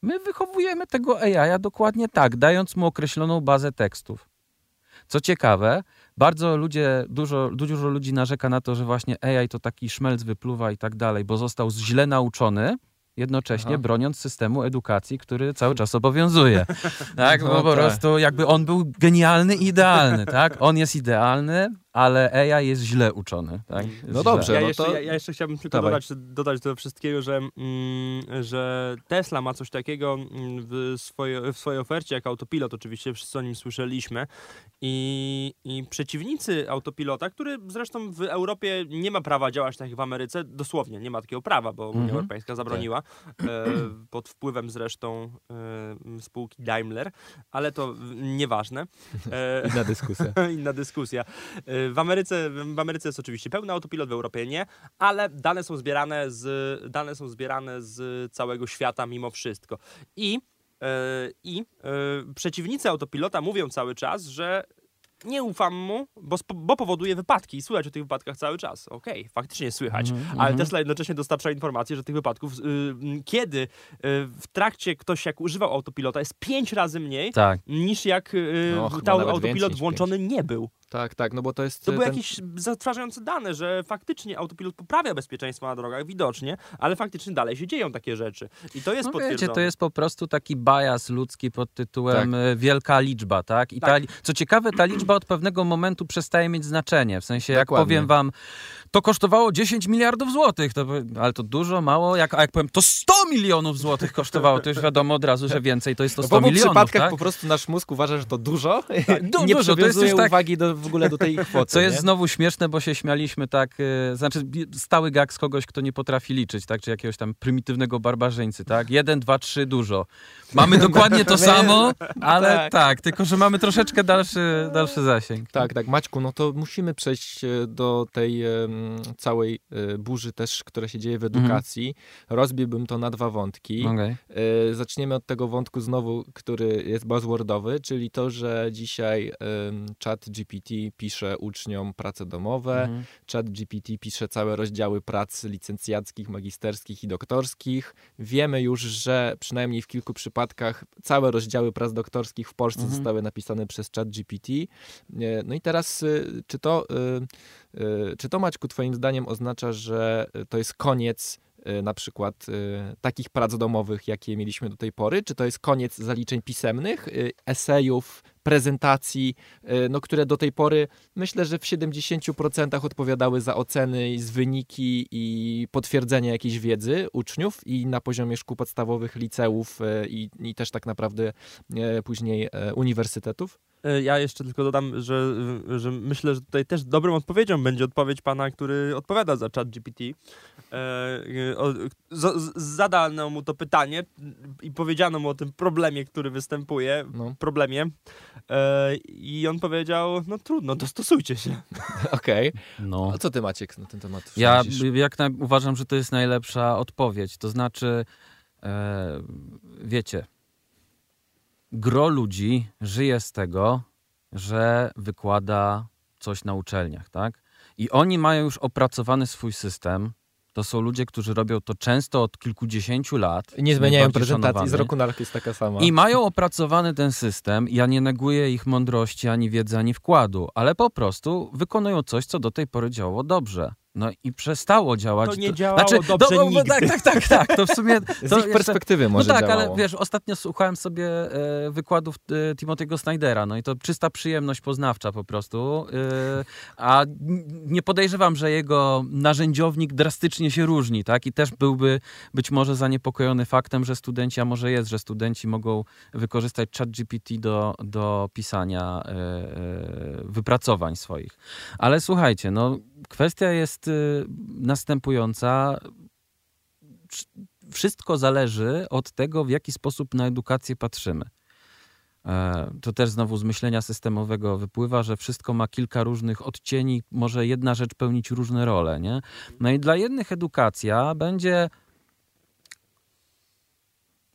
S3: My wychowujemy tego AI dokładnie tak, dając mu określoną bazę tekstów. Co ciekawe, bardzo ludzie, dużo, dużo ludzi narzeka na to, że właśnie AI to taki szmelc wypluwa i tak dalej, bo został źle nauczony, jednocześnie
S2: Aha.
S3: broniąc systemu edukacji, który cały czas obowiązuje. tak,
S2: No
S3: bo po
S2: tak.
S3: prostu jakby on był genialny i idealny, tak? On jest idealny, ale AI jest źle uczony. Tak? Jest
S2: No
S3: źle.
S2: dobrze.
S1: Ja,
S2: no
S1: jeszcze,
S2: to-
S1: ja, ja jeszcze chciałbym tylko
S2: Dawaj.
S1: dodać, dodać do wszystkiego, że, mm, że Tesla ma coś takiego mm, w, swoje, w swojej ofercie, jak autopilot, oczywiście wszyscy o nim słyszeliśmy. I, I przeciwnicy autopilota, który zresztą w Europie nie ma prawa działać tak jak w Ameryce, dosłownie nie ma takiego prawa, bo Unia
S3: Mhm.
S1: Europejska zabroniła, e, pod wpływem zresztą e, spółki Daimler, ale to nieważne. E,
S2: Inna dyskusja.
S1: Inna dyskusja. Y, W Ameryce, w Ameryce jest oczywiście pełny autopilot, w Europie nie, ale dane są zbierane z, dane są zbierane z całego świata mimo wszystko. I, y, i y, przeciwnicy autopilota mówią cały czas, że nie ufam mu, bo, bo powoduje wypadki i słychać o tych wypadkach cały czas. Okej, faktycznie słychać,
S3: Mhm,
S1: ale. Tesla jednocześnie dostarcza informację, że tych wypadków, y, y, kiedy y, w trakcie ktoś jak używał autopilota jest pięć razy mniej,
S3: Tak.
S1: niż jak y,
S2: No,
S1: ta autopilot włączony nie był.
S2: Tak, tak, no bo to jest
S1: To
S2: e,
S1: były
S2: ten...
S1: jakieś zatrważające dane, że faktycznie autopilot poprawia bezpieczeństwo na drogach, widocznie, ale faktycznie dalej się dzieją takie rzeczy. I to jest
S3: No wiecie, to jest po prostu taki bias ludzki pod tytułem
S2: Tak.
S3: e, wielka liczba, tak? I
S1: Tak.
S3: Ta, co ciekawe, ta liczba od pewnego momentu przestaje mieć znaczenie. W sensie, jak
S2: Dokładnie.
S3: powiem wam, to kosztowało 10 miliardów złotych, to, ale to dużo, mało? Jak, a jak powiem, to 100 milionów złotych kosztowało, to już wiadomo od razu, że więcej to jest to
S2: W
S3: 100
S2: obu
S3: milionów,
S2: przypadkach
S3: tak?
S2: po prostu nasz mózg uważa, że to dużo
S3: Du-
S2: i nie
S3: dużo,
S2: przywiązuje
S3: tak-
S2: uwagi do, w ogóle do tej kwoty.
S3: Co jest
S2: nie?
S3: znowu śmieszne, bo się śmialiśmy tak, e, znaczy stały gag z kogoś, kto nie potrafi liczyć, tak, czy jakiegoś tam prymitywnego barbarzyńcy, tak, jeden, dwa, trzy, dużo. Mamy dokładnie to samo, ale
S2: Tak.
S3: tak. tylko że mamy troszeczkę dalszy, dalszy zasięg.
S2: Tak, tak, Maćku, no to musimy przejść e, do tej em, całej e, burzy też, która się dzieje w edukacji. Rozbiłbym to na dwa wątki. E, Zaczniemy od tego wątku znowu, który jest buzzwordowy, czyli to, że dzisiaj chat GPT pisze uczniom prace domowe,
S3: Mhm.
S2: chat GPT pisze całe rozdziały prac licencjackich, magisterskich i doktorskich. Wiemy już, że przynajmniej w kilku przypadkach całe rozdziały prac doktorskich w Polsce
S3: Mhm.
S2: zostały napisane przez chat GPT. E, No i teraz, y, czy to, y, czy to Maćku, twoim zdaniem oznacza, że to jest koniec na przykład takich prac domowych, jakie mieliśmy do tej pory? Czy to jest koniec zaliczeń pisemnych, esejów, prezentacji, y, no, które do tej pory myślę, że w 70% odpowiadały za oceny, z wyniki i potwierdzenie jakiejś wiedzy uczniów i na poziomie szkół podstawowych, liceów y, i, i też tak naprawdę e, później e, uniwersytetów?
S1: E, Ja jeszcze tylko dodam, że, że myślę, że tutaj też dobrą odpowiedzią będzie odpowiedź pana, który odpowiada za chat GPT. E, e, zadano mu to pytanie i powiedziano mu o tym problemie, który występuje,
S2: No,
S1: problemie e, i on powiedział, no trudno, dostosujcie się.
S2: okej.
S3: No.
S2: A co ty Maciek na ten temat
S3: Ja
S2: myślisz?
S3: jak na, uważam, że to jest najlepsza odpowiedź. To znaczy, e, wiecie, gro ludzi żyje z tego, że wykłada coś na uczelniach, tak? I oni mają już opracowany swój system. To są ludzie, którzy robią to często od kilkudziesięciu lat.
S2: Nie zmieniają prezentacji, z roku na rok jest taka sama.
S3: I mają opracowany ten system. Ja nie neguję ich mądrości, ani wiedzy, ani wkładu, ale po prostu wykonują coś, co do tej pory działało dobrze. No i przestało działać.
S1: To nie działało dobrze
S3: no,
S1: nigdy.
S3: Tak, tak, tak, tak. To w sumie.
S2: z
S3: to
S2: ich
S3: jeszcze-
S2: perspektywy
S3: no
S2: może
S3: tak,
S2: działało.
S3: ale wiesz, ostatnio słuchałem sobie e, wykładów e, Timothy'ego Snydera, no i to czysta przyjemność poznawcza po prostu. E, a nie podejrzewam, że jego narzędziownik drastycznie się różni, tak? I też byłby być może zaniepokojony faktem, że studenci, a może jest, że studenci mogą wykorzystać ChatGPT do, do pisania e, e, wypracowań swoich. Ale słuchajcie, no kwestia jest e, następująca wszystko zależy od tego, w jaki sposób na edukację patrzymy. E, To też znowu z myślenia systemowego wypływa, że wszystko ma kilka różnych odcieni, może jedna rzecz pełnić różne role. Nie? No i dla jednych edukacja będzie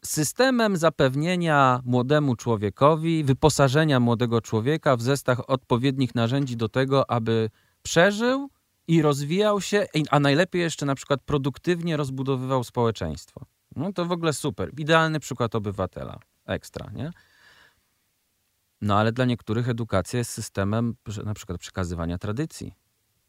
S3: systemem zapewnienia młodemu człowiekowi, wyposażenia młodego człowieka w zestaw odpowiednich narzędzi do tego, aby przeżył i rozwijał się, a najlepiej jeszcze na przykład produktywnie rozbudowywał społeczeństwo. No to w ogóle super. Idealny przykład obywatela. Ekstra, nie? No ale dla niektórych edukacja jest systemem na przykład przekazywania tradycji,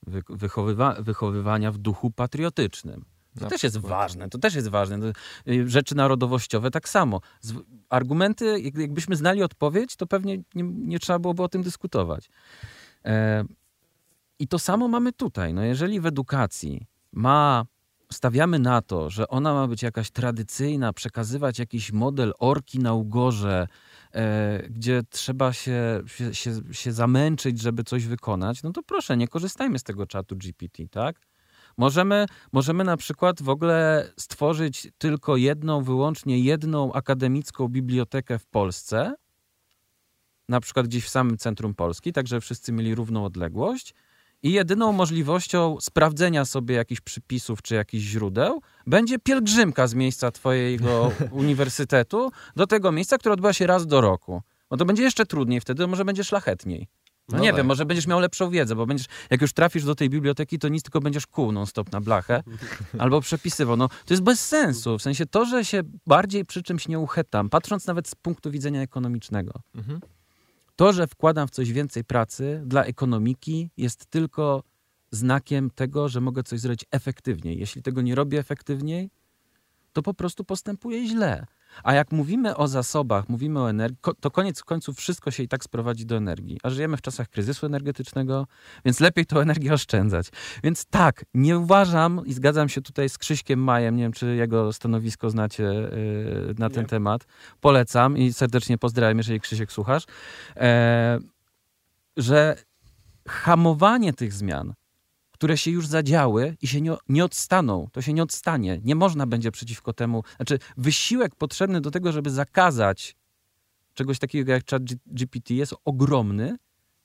S3: wy, wychowywa, wychowywania w duchu patriotycznym. To
S2: Na
S3: też jest
S2: przykład.
S3: ważne, to też jest ważne. Y, Rzeczy narodowościowe tak samo. Argumenty, jak- jakbyśmy znali odpowiedź, to pewnie nie, nie trzeba byłoby o tym dyskutować. E, I to samo mamy tutaj. No jeżeli w edukacji ma, stawiamy na to, że ona ma być jakaś tradycyjna, przekazywać jakiś model orki na ugorze, e, gdzie trzeba się, się, się, się zamęczyć, żeby coś wykonać, no to proszę, nie korzystajmy z tego czatu GPT, tak? Możemy, możemy na przykład w ogóle stworzyć tylko jedną, wyłącznie jedną akademicką bibliotekę w Polsce, na przykład gdzieś w samym centrum Polski, tak żeby wszyscy mieli równą odległość. I jedyną możliwością sprawdzenia sobie jakichś przypisów czy jakichś źródeł będzie pielgrzymka z miejsca Twojego uniwersytetu do tego miejsca, które odbywa się raz do roku. No to będzie jeszcze trudniej wtedy, może będzie szlachetniej. No,
S2: No
S3: nie
S2: tak.
S3: wiem, może będziesz miał lepszą wiedzę, bo będziesz, jak już trafisz do tej biblioteki, to nic tylko będziesz kół non-stop na blachę albo przepisywał. No, to jest bez sensu. W sensie to, że się bardziej przy czymś nie uchetam, patrząc nawet z punktu widzenia ekonomicznego.
S2: Mhm.
S3: To, że wkładam w coś więcej pracy dla ekonomiki, jest tylko znakiem tego, że mogę coś zrobić efektywniej. Jeśli tego nie robię efektywniej, to po prostu postępuję źle. A jak mówimy o zasobach, mówimy o energii, to koniec końców wszystko się i tak sprowadzi do energii. A żyjemy w czasach kryzysu energetycznego, więc lepiej tą energię oszczędzać. Więc tak, nie uważam i zgadzam się tutaj z Krzyśkiem Majem, nie wiem czy jego stanowisko znacie yy, na ten
S1: Nie.
S3: temat. Polecam i serdecznie pozdrawiam, jeżeli Krzysiek słuchasz, e, że hamowanie tych zmian, które się już zadziały i się nie, nie odstaną, to się nie odstanie. Nie można będzie przeciwko temu, znaczy wysiłek potrzebny do tego, żeby zakazać czegoś takiego jak chat GPT jest ogromny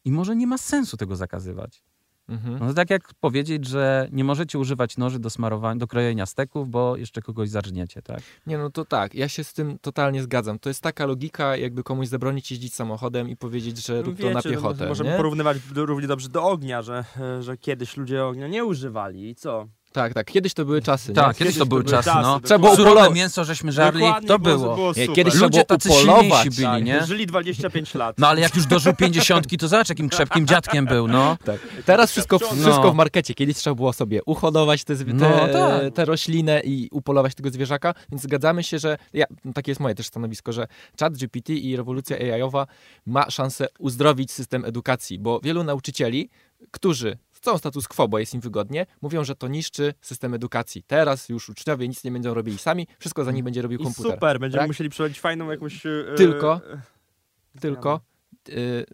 S3: i może nie ma sensu tego zakazywać.
S2: Mhm.
S3: No to tak jak powiedzieć, że nie możecie używać noży do smarowania, do krojenia steków, bo jeszcze kogoś zarżniecie, tak?
S2: Nie, no to tak, ja się z tym totalnie zgadzam. To jest taka logika, jakby komuś zabronić jeździć samochodem i powiedzieć, że rób to na
S1: Wiecie, no,
S2: piechotę.
S1: Możemy
S2: nie?
S1: porównywać równie dobrze do ognia, że, e, że kiedyś ludzie ognia nie używali i co?
S2: Tak, tak, kiedyś to były czasy.
S3: Tak, kiedyś to były czasy, no.
S2: Trzeba było
S3: Surowe mięso żeśmy żarli,
S1: Dokładnie,
S3: to było.
S1: było
S2: Nie, kiedyś
S3: Ludzie
S2: było
S3: tacy
S2: upolować.
S3: silniejsi byli,
S1: tak,
S3: nie?
S1: Żyli 25 lat.
S3: No ale jak już dożył pięćdziesiątki, to zobacz jakim krzepkim dziadkiem był, no.
S2: Tak. Teraz wszystko,
S1: No.
S2: wszystko w markecie. Kiedyś trzeba było sobie uhodować te, zwie- te,
S3: No, tak.
S2: te roślinę i upolować tego zwierzaka, więc zgadzamy się, że ja, no, takie jest moje też stanowisko, że chat GPT i rewolucja AI-owa ma szansę uzdrowić system edukacji, bo wielu nauczycieli, którzy chcą status quo, bo jest im wygodnie, mówią, że to niszczy system edukacji. Teraz już uczniowie nic nie będą robili sami, wszystko za nich będzie robił
S1: I
S2: komputer.
S1: super, będziemy
S2: tak?
S1: musieli przerobić fajną jakąś... e,
S2: Tylko-
S1: e,
S2: Tylko y,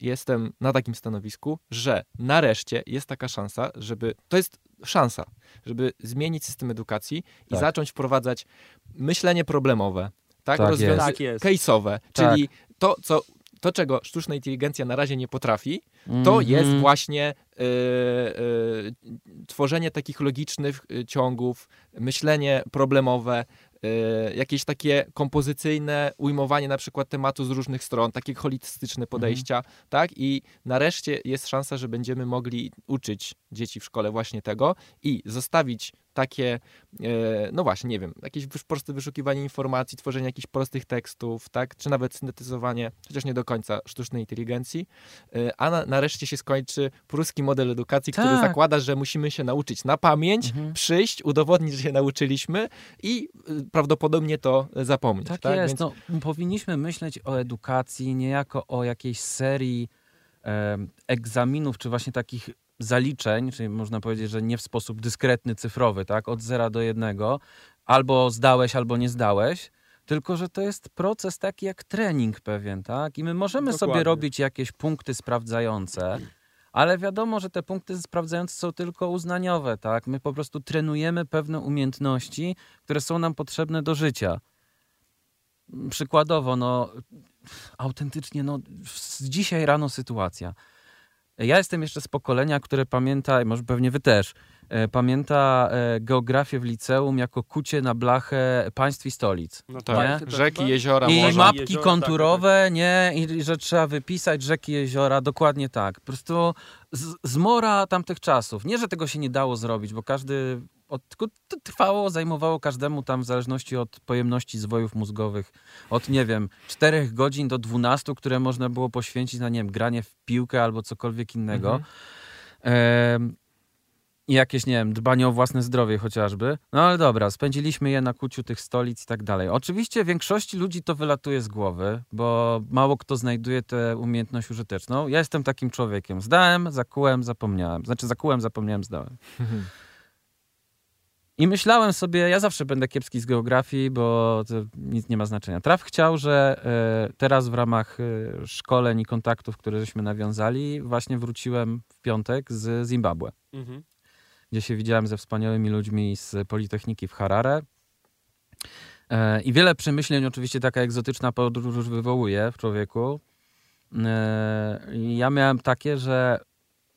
S2: jestem na takim stanowisku, że nareszcie jest taka szansa, żeby. To jest szansa, żeby zmienić system edukacji i
S3: Tak.
S2: zacząć wprowadzać myślenie problemowe, tak?
S3: Tak jest.
S1: Tak
S2: case'owe,
S3: Tak.
S2: czyli to, co. To, czego sztuczna inteligencja na razie nie potrafi, to
S3: Mhm.
S2: jest właśnie y, y, tworzenie takich logicznych y, ciągów, myślenie problemowe, y, jakieś takie kompozycyjne ujmowanie na przykład tematu z różnych stron, takie holistyczne podejścia, tak? I nareszcie jest szansa, że będziemy mogli uczyć dzieci w szkole właśnie tego i zostawić takie, e, no właśnie, nie wiem, jakieś proste wyszukiwanie informacji, tworzenie jakichś prostych tekstów, tak? Czy nawet syntetyzowanie, chociaż nie do końca sztucznej inteligencji, E, a na, nareszcie się skończy pruski model edukacji, który
S3: Tak.
S2: zakłada, że musimy się nauczyć na pamięć,
S3: Mhm.
S2: przyjść, udowodnić, że się nauczyliśmy i y, prawdopodobnie to zapomnieć.
S3: Tak,
S2: Tak,
S3: jest.
S2: Więc,
S3: No, powinniśmy myśleć o edukacji niejako o jakiejś serii egzaminów, czy właśnie takich zaliczeń, czyli można powiedzieć, że nie w sposób dyskretny, cyfrowy, tak, od zera do jednego, albo zdałeś, albo nie zdałeś, tylko że to jest proces taki jak trening pewien, tak, i my możemy sobie
S1: Dokładnie.
S3: robić jakieś punkty sprawdzające, ale wiadomo, że te punkty sprawdzające są tylko uznaniowe, tak, my po prostu trenujemy pewne umiejętności, które są nam potrzebne do życia. Przykładowo, no, autentycznie, no, z dzisiaj rano sytuacja. Ja jestem jeszcze z pokolenia, które pamięta, i może pewnie wy też, e, pamięta e, geografię w liceum jako kucie na blachę państw i stolic.
S1: No
S2: tak,
S1: to
S2: rzeki,
S1: chyba-
S2: jeziora,
S3: I
S2: morza.
S3: mapki
S1: Jeziora,
S3: konturowe, nie, i że trzeba wypisać rzeki, jeziora, dokładnie tak. Po prostu z, zmora tamtych czasów. Nie, że tego się nie dało zrobić, bo każdy, od, to trwało, zajmowało każdemu tam w zależności od pojemności zwojów mózgowych, od, nie wiem, 4 godzin do 12, które można było poświęcić na, nie wiem, granie w piłkę albo cokolwiek innego.
S2: Mhm.
S3: I jakieś, nie wiem, dbanie o własne zdrowie chociażby. No ale dobra, spędziliśmy je na kuciu tych stolic i tak dalej. Oczywiście większości ludzi to wylatuje z głowy, bo mało kto znajduje tę umiejętność użyteczną. Ja jestem takim człowiekiem. Zdałem, zakułem, zapomniałem. Znaczy zakułem, zapomniałem, zdałem. I myślałem sobie, ja zawsze będę kiepski z geografii, bo to nic nie ma znaczenia. Traf chciał, że e, teraz w ramach e, szkoleń i kontaktów, które żeśmy nawiązali, właśnie wróciłem w piątek z Zimbabwe,
S1: Mhm.
S3: gdzie się widziałem ze wspaniałymi ludźmi z Politechniki w Harare. E, I wiele przemyśleń oczywiście taka egzotyczna podróż wywołuje w człowieku. Ja miałem takie, że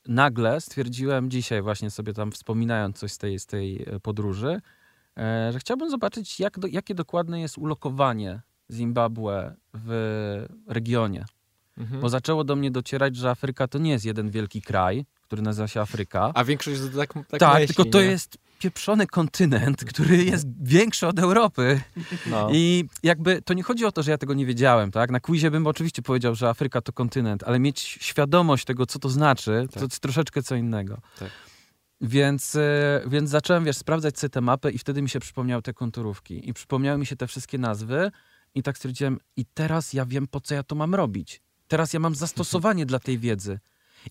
S3: nagle stwierdziłem dzisiaj właśnie sobie tam wspominając coś z tej, z tej e, podróży, e, że chciałbym zobaczyć, jak do, jakie dokładne jest ulokowanie Zimbabwe w regionie.
S2: Mhm.
S3: Bo zaczęło do mnie docierać, że Afryka to nie jest jeden wielki kraj, który nazywa się Afryka.
S2: A większość tak, tak,
S3: tak,
S2: myśli,
S3: tylko to
S2: nie?
S3: jest pieprzony kontynent, który jest większy od Europy.
S2: No.
S3: I jakby to nie chodzi o to, że ja tego nie wiedziałem, tak? Na quizie bym oczywiście powiedział, że Afryka to kontynent, ale mieć świadomość tego, co to znaczy, to
S2: Tak.
S3: jest troszeczkę co innego.
S2: Tak.
S3: Więc, e, więc zacząłem, wiesz, sprawdzać sobie tę mapę i wtedy mi się przypomniały te konturówki. I przypomniały mi się te wszystkie nazwy i tak stwierdziłem, i teraz ja wiem, po co ja to mam robić. Teraz ja mam zastosowanie dla tej wiedzy.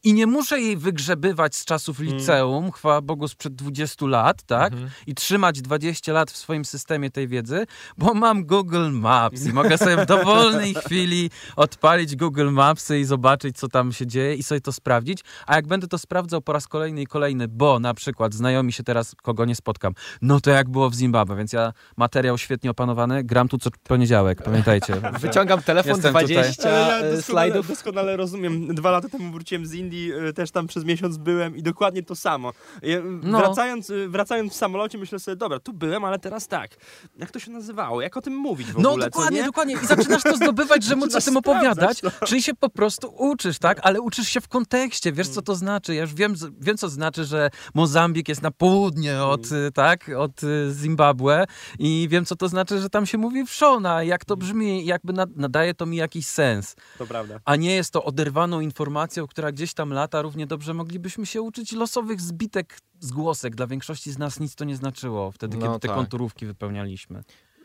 S3: I nie muszę jej wygrzebywać z czasów liceum, chwała Bogu sprzed 20 lat, tak?
S2: Mhm.
S3: I trzymać 20 lat w swoim systemie tej wiedzy, bo mam Google Maps i mogę sobie w dowolnej chwili odpalić Google Mapsy i zobaczyć, co tam się dzieje i sobie to sprawdzić. A jak będę to sprawdzał po raz kolejny i kolejny, bo na przykład znajomi się teraz, kogo nie spotkam, no to jak było w Zimbabwe, więc ja materiał świetnie opanowany, gram tu co poniedziałek, pamiętajcie.
S2: Wyciągam telefon,
S3: Jestem tutaj.
S2: 20
S1: Ale ja
S2: e,
S1: doskonale,
S2: slajdów.
S1: doskonale rozumiem. Dwa lata temu wróciłem z Indii, y, też tam przez miesiąc byłem i dokładnie to samo. Ja,
S3: No.
S1: wracając, y, wracając w samolocie myślę sobie, dobra, tu byłem, ale teraz tak. Jak to się nazywało? Jak o tym mówić w
S3: No
S1: ogóle? co
S3: dokładnie,
S1: nie?
S3: dokładnie. I zaczynasz to zdobywać, że móc o tym opowiadać,
S1: sprawdzać,
S3: czyli się po prostu uczysz, tak? Ale uczysz się w kontekście, wiesz co to znaczy. Ja już wiem, wiem co znaczy, że Mozambik jest na południe od, y, tak, od y, Zimbabwe i wiem co to znaczy, że tam się mówi wszona, jak to brzmi, jakby nad- nadaje to mi jakiś sens.
S1: To prawda.
S3: A nie jest to oderwaną informacją, która gdzieś tam lata. Równie dobrze moglibyśmy się uczyć losowych zbitek zgłosek. Dla większości z nas nic to nie znaczyło wtedy,
S2: No
S3: kiedy te
S2: tak.
S3: konturówki wypełnialiśmy.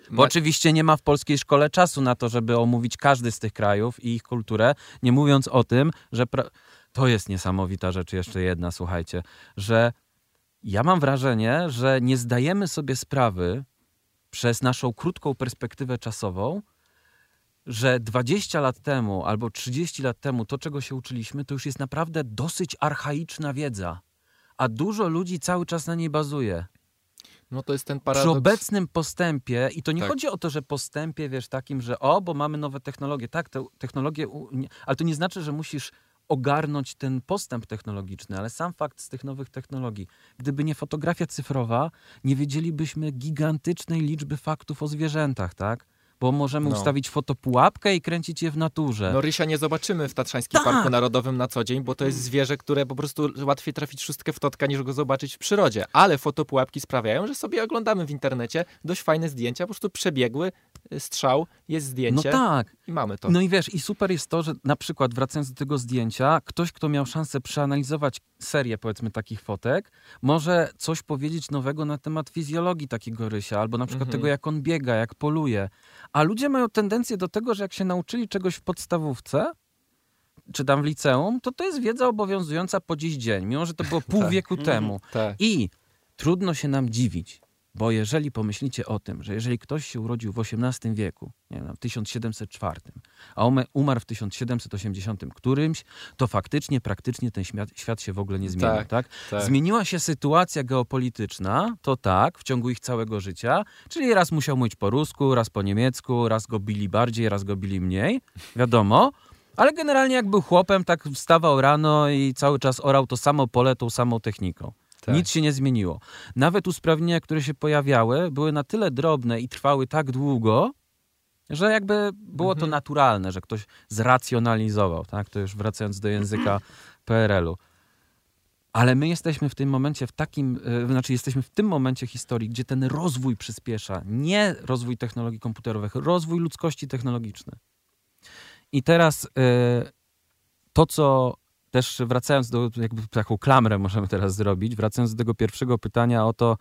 S3: Bo
S2: Ma-
S3: oczywiście nie ma w polskiej szkole czasu na to, żeby omówić każdy z tych krajów i ich kulturę, nie mówiąc o tym, że pra... to jest niesamowita rzecz, jeszcze jedna, słuchajcie, że ja mam wrażenie, że nie zdajemy sobie sprawy przez naszą krótką perspektywę czasową, że 20 lat temu albo 30 lat temu to, czego się uczyliśmy, to już jest naprawdę dosyć archaiczna wiedza. A dużo ludzi cały czas na niej bazuje.
S2: No to jest ten
S3: Przy
S2: paradoks.
S3: obecnym postępie, i to nie
S2: Tak.
S3: chodzi o to, że postępie, wiesz, takim, że o, bo mamy nowe technologie. Tak, te technologie, ale to nie znaczy, że musisz ogarnąć ten postęp technologiczny, ale sam fakt z tych nowych technologii. Gdyby nie fotografia cyfrowa, nie wiedzielibyśmy gigantycznej liczby faktów o zwierzętach, tak? Bo możemy
S2: No.
S3: ustawić fotopułapkę i kręcić je w naturze.
S2: No rysia nie zobaczymy w Tatrzańskim
S3: Tak.
S2: Parku Narodowym na co dzień, bo to jest zwierzę, które po prostu łatwiej trafić szóstkę w totka, niż go zobaczyć w przyrodzie. Ale fotopułapki sprawiają, że sobie oglądamy w internecie dość fajne zdjęcia, po prostu przebiegły y, strzał, jest
S3: no
S2: zdjęcie
S3: tak,
S2: i mamy to.
S3: No i wiesz, i super jest to, że na przykład wracając do tego zdjęcia, ktoś, kto miał szansę przeanalizować serię, powiedzmy, takich fotek, może coś powiedzieć nowego na temat fizjologii takiego rysia, albo na przykład
S2: Mhm.
S3: tego, jak on biega, jak poluje. A ludzie mają tendencję do tego, że jak się nauczyli czegoś w podstawówce, czy tam w liceum, to to jest wiedza obowiązująca po dziś dzień, mimo że to było pół
S2: Tak.
S3: wieku temu.
S2: Tak.
S3: I trudno się nam dziwić, bo jeżeli pomyślicie o tym, że jeżeli ktoś się urodził w XVIII wieku, nie wiem, w 1704, a umarł w 1780 którymś, to faktycznie, praktycznie ten świat, świat się w ogóle nie zmienił. Tak,
S2: Tak, tak.
S3: Zmieniła się sytuacja geopolityczna, to tak, w ciągu ich całego życia, czyli raz musiał mówić po rusku, raz po niemiecku, raz go bili bardziej, raz go bili mniej, wiadomo. Ale generalnie jak był chłopem, tak wstawał rano i cały czas orał to samo pole, tą samą techniką.
S2: Tak.
S3: Nic się nie zmieniło. Nawet usprawnienia, które się pojawiały, były na tyle drobne i trwały tak długo, że jakby było to
S2: Mhm.
S3: naturalne, że ktoś zracjonalizował, tak? To już wracając do języka PRL-u. Ale my jesteśmy w tym momencie w takim, e, znaczy jesteśmy w tym momencie historii, gdzie ten rozwój przyspiesza. Nie rozwój technologii komputerowych, rozwój ludzkości technologicznej. I teraz e, to, co też wracając do, jakby taką klamrę możemy teraz zrobić, wracając do tego pierwszego pytania o to,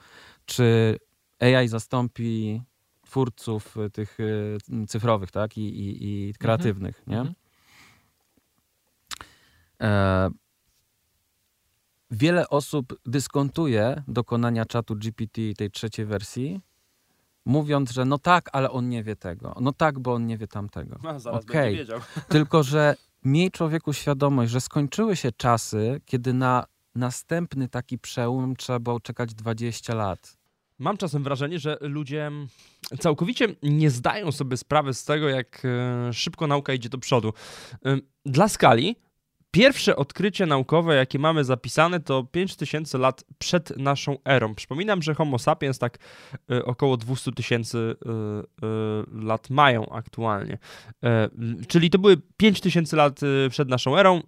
S3: czy AI zastąpi twórców y, tych y, cyfrowych, tak, i, i, i kreatywnych, nie?
S2: Mhm.
S3: E, wiele osób dyskontuje dokonania czatu GPT tej trzeciej wersji, mówiąc, że no tak, ale on nie wie tego. No tak, bo on nie wie tamtego.
S1: No, zaraz będzie wiedział.
S3: Tylko, że miej człowieku świadomość, że skończyły się czasy, kiedy na następny taki przełom trzeba było czekać 20 lat.
S1: Mam czasem wrażenie, że ludzie całkowicie nie zdają sobie sprawy z tego, jak e, szybko nauka idzie do przodu. E, Dla skali, pierwsze odkrycie naukowe, jakie mamy zapisane, to 5000 lat przed naszą erą. Przypominam, że Homo sapiens tak e, około 200 tysięcy e, e, lat mają aktualnie. Czyli to były 5000 lat przed naszą erą,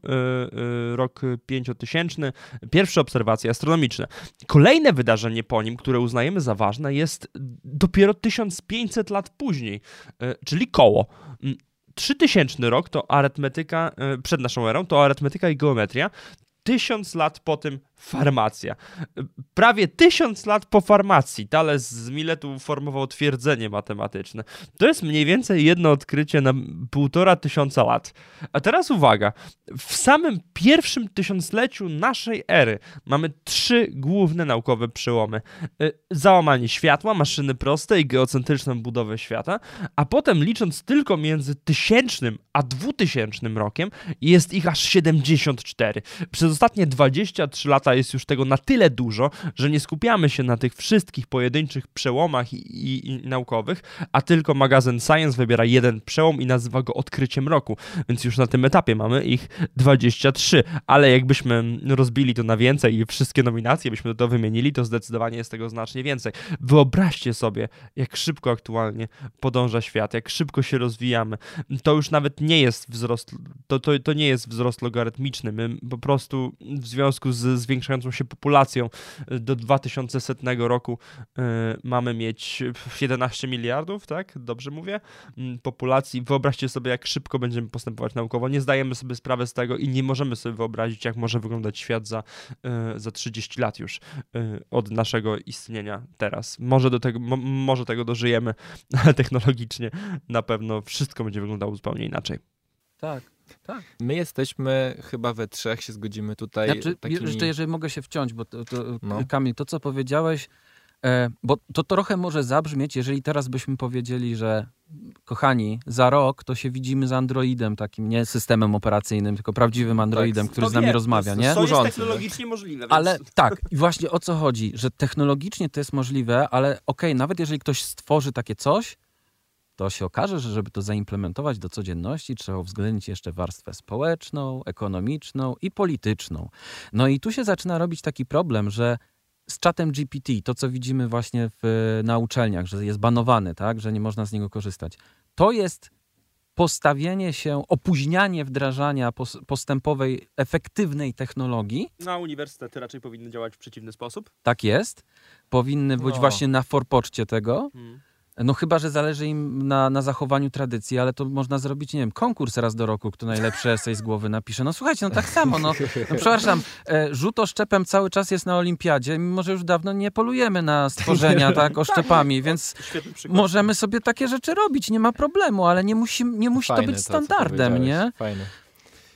S1: rok 5000, pierwsze obserwacje astronomiczne. Kolejne wydarzenie po nim, które uznajemy za ważne, jest dopiero 1500 lat później, czyli koło. Mm, 3000 rok to arytmetyka, e, przed naszą erą, to arytmetyka i geometria. Tysiąc lat po tym farmacja. Prawie tysiąc lat po farmacji Thales z Miletu formował twierdzenie matematyczne. To jest mniej więcej jedno odkrycie na półtora tysiąca lat. A teraz uwaga. W samym pierwszym tysiącleciu naszej ery mamy trzy główne naukowe przełomy. Y, Załamanie światła, maszyny proste i geocentryczną budowę świata, a potem licząc tylko między tysięcznym a dwutysięcznym rokiem jest ich aż 74. Przez ostatnie 23 lata jest już tego na tyle dużo, że nie skupiamy się na tych wszystkich pojedynczych przełomach i, i, i naukowych, a tylko magazyn Science wybiera jeden przełom i nazywa go odkryciem roku, więc już na tym etapie mamy ich 23, ale jakbyśmy rozbili to na więcej i wszystkie nominacje byśmy to wymienili, to zdecydowanie jest tego znacznie więcej. Wyobraźcie sobie, jak szybko aktualnie podąża świat, jak szybko się rozwijamy. To już nawet nie jest wzrost, to, to, to nie jest wzrost logarytmiczny. My po prostu w związku z zwiększającą się populacją do 2100 roku y, mamy mieć 11 miliardów, tak? Dobrze mówię? Mm, Populacji. Wyobraźcie sobie, jak szybko będziemy postępować naukowo. Nie zdajemy sobie sprawy z tego i nie możemy sobie wyobrazić, jak może wyglądać świat za, y, za 30 lat już y, od naszego istnienia teraz. Może do tego, mo, może tego dożyjemy, ale technologicznie na pewno wszystko będzie wyglądało zupełnie inaczej.
S3: Tak, tak.
S2: My jesteśmy chyba we trzech, się zgodzimy tutaj.
S3: Znaczy,
S2: takimi...
S3: jeszcze jeżeli mogę się wciąć, bo to, to,
S2: No.
S3: Kamil, to co powiedziałeś, e, bo to trochę może zabrzmieć, jeżeli teraz byśmy powiedzieli, że kochani, za rok to się widzimy z Androidem, takim nie systemem operacyjnym, tylko prawdziwym Androidem, który z nami rozmawia, nie?
S1: To jest technologicznie możliwe. Więc...
S3: Ale tak, i właśnie o co chodzi, że technologicznie to jest możliwe, ale okej, nawet jeżeli ktoś stworzy takie coś, to się okaże, że żeby to zaimplementować do codzienności, trzeba uwzględnić jeszcze warstwę społeczną, ekonomiczną i polityczną. No i tu się zaczyna robić taki problem, że z czatem GPT, to co widzimy właśnie w, na uczelniach, że jest banowany, tak, że nie można z niego korzystać, to jest postawienie się, opóźnianie wdrażania pos- postępowej, efektywnej technologii,
S1: Na uniwersytety raczej powinny działać w przeciwny sposób.
S3: tak jest, powinny być
S2: No.
S3: właśnie na forpoczcie tego,
S1: Hmm.
S3: No chyba, że zależy im na, na zachowaniu tradycji, ale to można zrobić, nie wiem, konkurs raz do roku, kto najlepszy esej z głowy napisze. No słuchajcie, no tak samo, no, no przepraszam, e, rzut oszczepem cały czas jest na olimpiadzie, mimo że już dawno nie polujemy na stworzenia tak oszczepami, więc
S1: Świetny przykład.
S3: możemy sobie takie rzeczy robić, nie ma problemu, ale nie musi, nie musi to być standardem, nie?
S2: Fajne.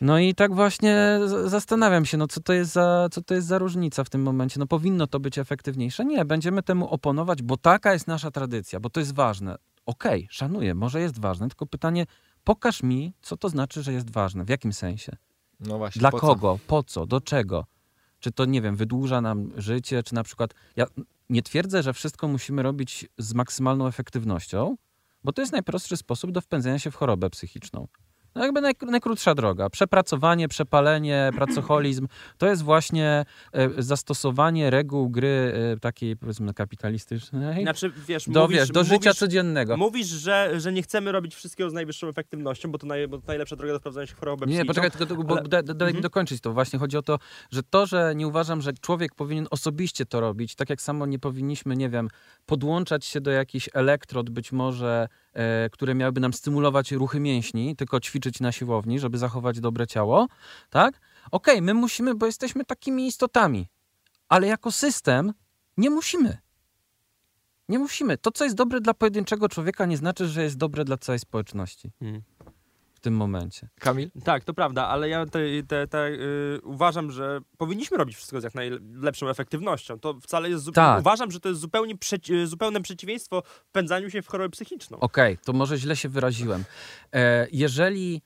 S3: No i tak właśnie zastanawiam się, no co to, jest za, co to jest za różnica w tym momencie. No powinno to być efektywniejsze. Nie, będziemy temu oponować, bo taka jest nasza tradycja, bo to jest ważne. Okej, szanuję, może jest ważne, tylko pytanie, pokaż mi, co to znaczy, że jest ważne, w jakim sensie.
S2: No właśnie.
S3: Dla
S2: po co?
S3: kogo, po co, do czego? Czy to, nie wiem, wydłuża nam życie, czy na przykład... Ja nie twierdzę, że wszystko musimy robić z maksymalną efektywnością, bo to jest najprostszy sposób do wpędzenia się w chorobę psychiczną. No jakby naj, najkrótsza droga. Przepracowanie, przepalenie, pracoholizm to jest właśnie e, zastosowanie reguł gry e, takiej powiedzmy kapitalistycznej
S1: Znaczy, wiesz,
S3: do,
S1: mówisz,
S3: wiesz, do życia
S1: mówisz,
S3: codziennego.
S1: Mówisz, że, że nie chcemy robić wszystkiego z najwyższą efektywnością, bo to, naj, bo to najlepsza droga do sprawdzenia się choroby
S3: Nie, poczekaj, tylko, tylko bo
S1: ale-
S3: da, da, mi
S1: Mhm.
S3: dokończyć to. Właśnie chodzi o to, że to, że nie uważam, że człowiek powinien osobiście to robić, tak jak samo nie powinniśmy, nie wiem, podłączać się do jakichś elektrod być może, które miałyby nam stymulować ruchy mięśni, tylko ćwiczyć na siłowni, żeby zachować dobre ciało, tak? Okej, my musimy, bo jesteśmy takimi istotami, ale jako system nie musimy. Nie musimy. To, co jest dobre dla pojedynczego człowieka, nie znaczy, że jest dobre dla całej społeczności
S1: Hmm.
S3: W tym momencie.
S2: Kamil?
S1: Tak, to prawda, ale ja te, te, te, y, uważam, że powinniśmy robić wszystko z jak najlepszą efektywnością. To wcale jest. Zu-
S3: Tak.
S1: Uważam, że to jest zupełnie przeci- y, zupełne przeciwieństwo wpędzaniu się w chorobę psychiczną.
S3: Okej, to może źle się wyraziłem. E, jeżeli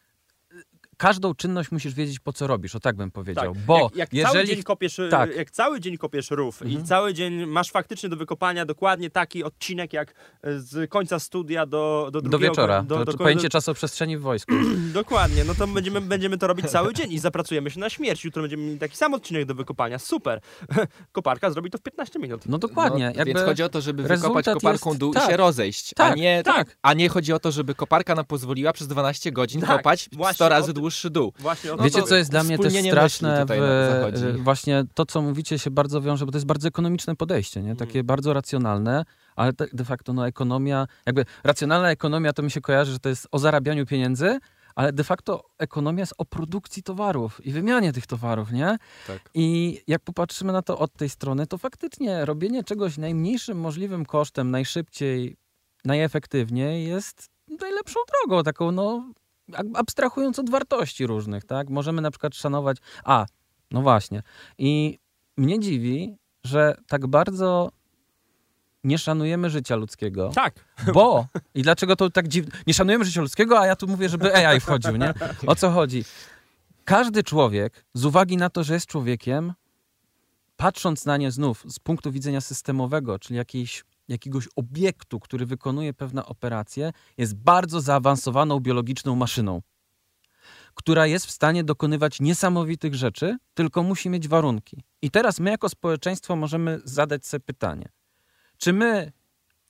S3: każdą czynność musisz wiedzieć, po co robisz, o tak bym powiedział. Bo
S1: jak, jak cały
S3: jeżeli
S1: dzień kopiesz, y,
S3: tak.
S1: jak cały dzień kopiesz rów
S3: Mhm.
S1: i cały dzień masz faktycznie do wykopania dokładnie taki odcinek jak y, z końca studia do do,
S3: do
S1: drugiego,
S3: wieczora,
S1: do,
S3: to,
S1: do,
S3: to
S1: do,
S3: pojęcie czasoprzestrzeni w wojsku.
S1: Dokładnie, no to będziemy, będziemy to robić cały dzień i zapracujemy się na śmierć. Jutro będziemy mieli taki sam odcinek do wykopania. Super. Koparka zrobi to w 15 minut.
S3: No dokładnie.
S2: No,
S3: jakby
S2: Więc chodzi o to, żeby wykopać koparką
S3: jest-
S2: dół
S3: tak.
S2: i się rozejść. a,
S3: Tak,
S2: nie,
S3: tak.
S2: a nie chodzi o to, żeby koparka nam pozwoliła przez 12 godzin
S1: Tak,
S2: kopać
S1: właśnie
S2: 100 razy
S1: tym-
S2: dłuższy dół.
S1: Właśnie o to
S3: Wiecie, co jest dla mnie też straszne? W, właśnie to, co mówicie, się bardzo wiąże, bo to jest bardzo ekonomiczne podejście, nie? takie
S1: Mhm.
S3: bardzo racjonalne, ale te, de facto no, ekonomia, jakby racjonalna ekonomia to mi się kojarzy, że to jest o zarabianiu pieniędzy, ale de facto ekonomia jest o produkcji towarów i wymianie tych towarów, nie?
S2: Tak.
S3: I jak popatrzymy na to od tej strony, to faktycznie robienie czegoś najmniejszym możliwym kosztem, najszybciej, najefektywniej jest najlepszą drogą, taką no, abstrahując od wartości różnych, tak? Możemy na przykład szanować, a, no właśnie. I mnie dziwi, że tak bardzo nie szanujemy życia ludzkiego.
S1: Tak.
S3: Bo, i dlaczego to tak dziwne, nie szanujemy życia ludzkiego, a ja tu mówię, żeby AI wchodził, nie? O co chodzi? Każdy człowiek, z uwagi na to, że jest człowiekiem, patrząc na nie znów z punktu widzenia systemowego, czyli jakiejś, jakiegoś obiektu, który wykonuje pewne operacje, jest bardzo zaawansowaną biologiczną maszyną, która jest w stanie dokonywać niesamowitych rzeczy, tylko musi mieć warunki. I teraz my jako społeczeństwo możemy zadać sobie pytanie, czy my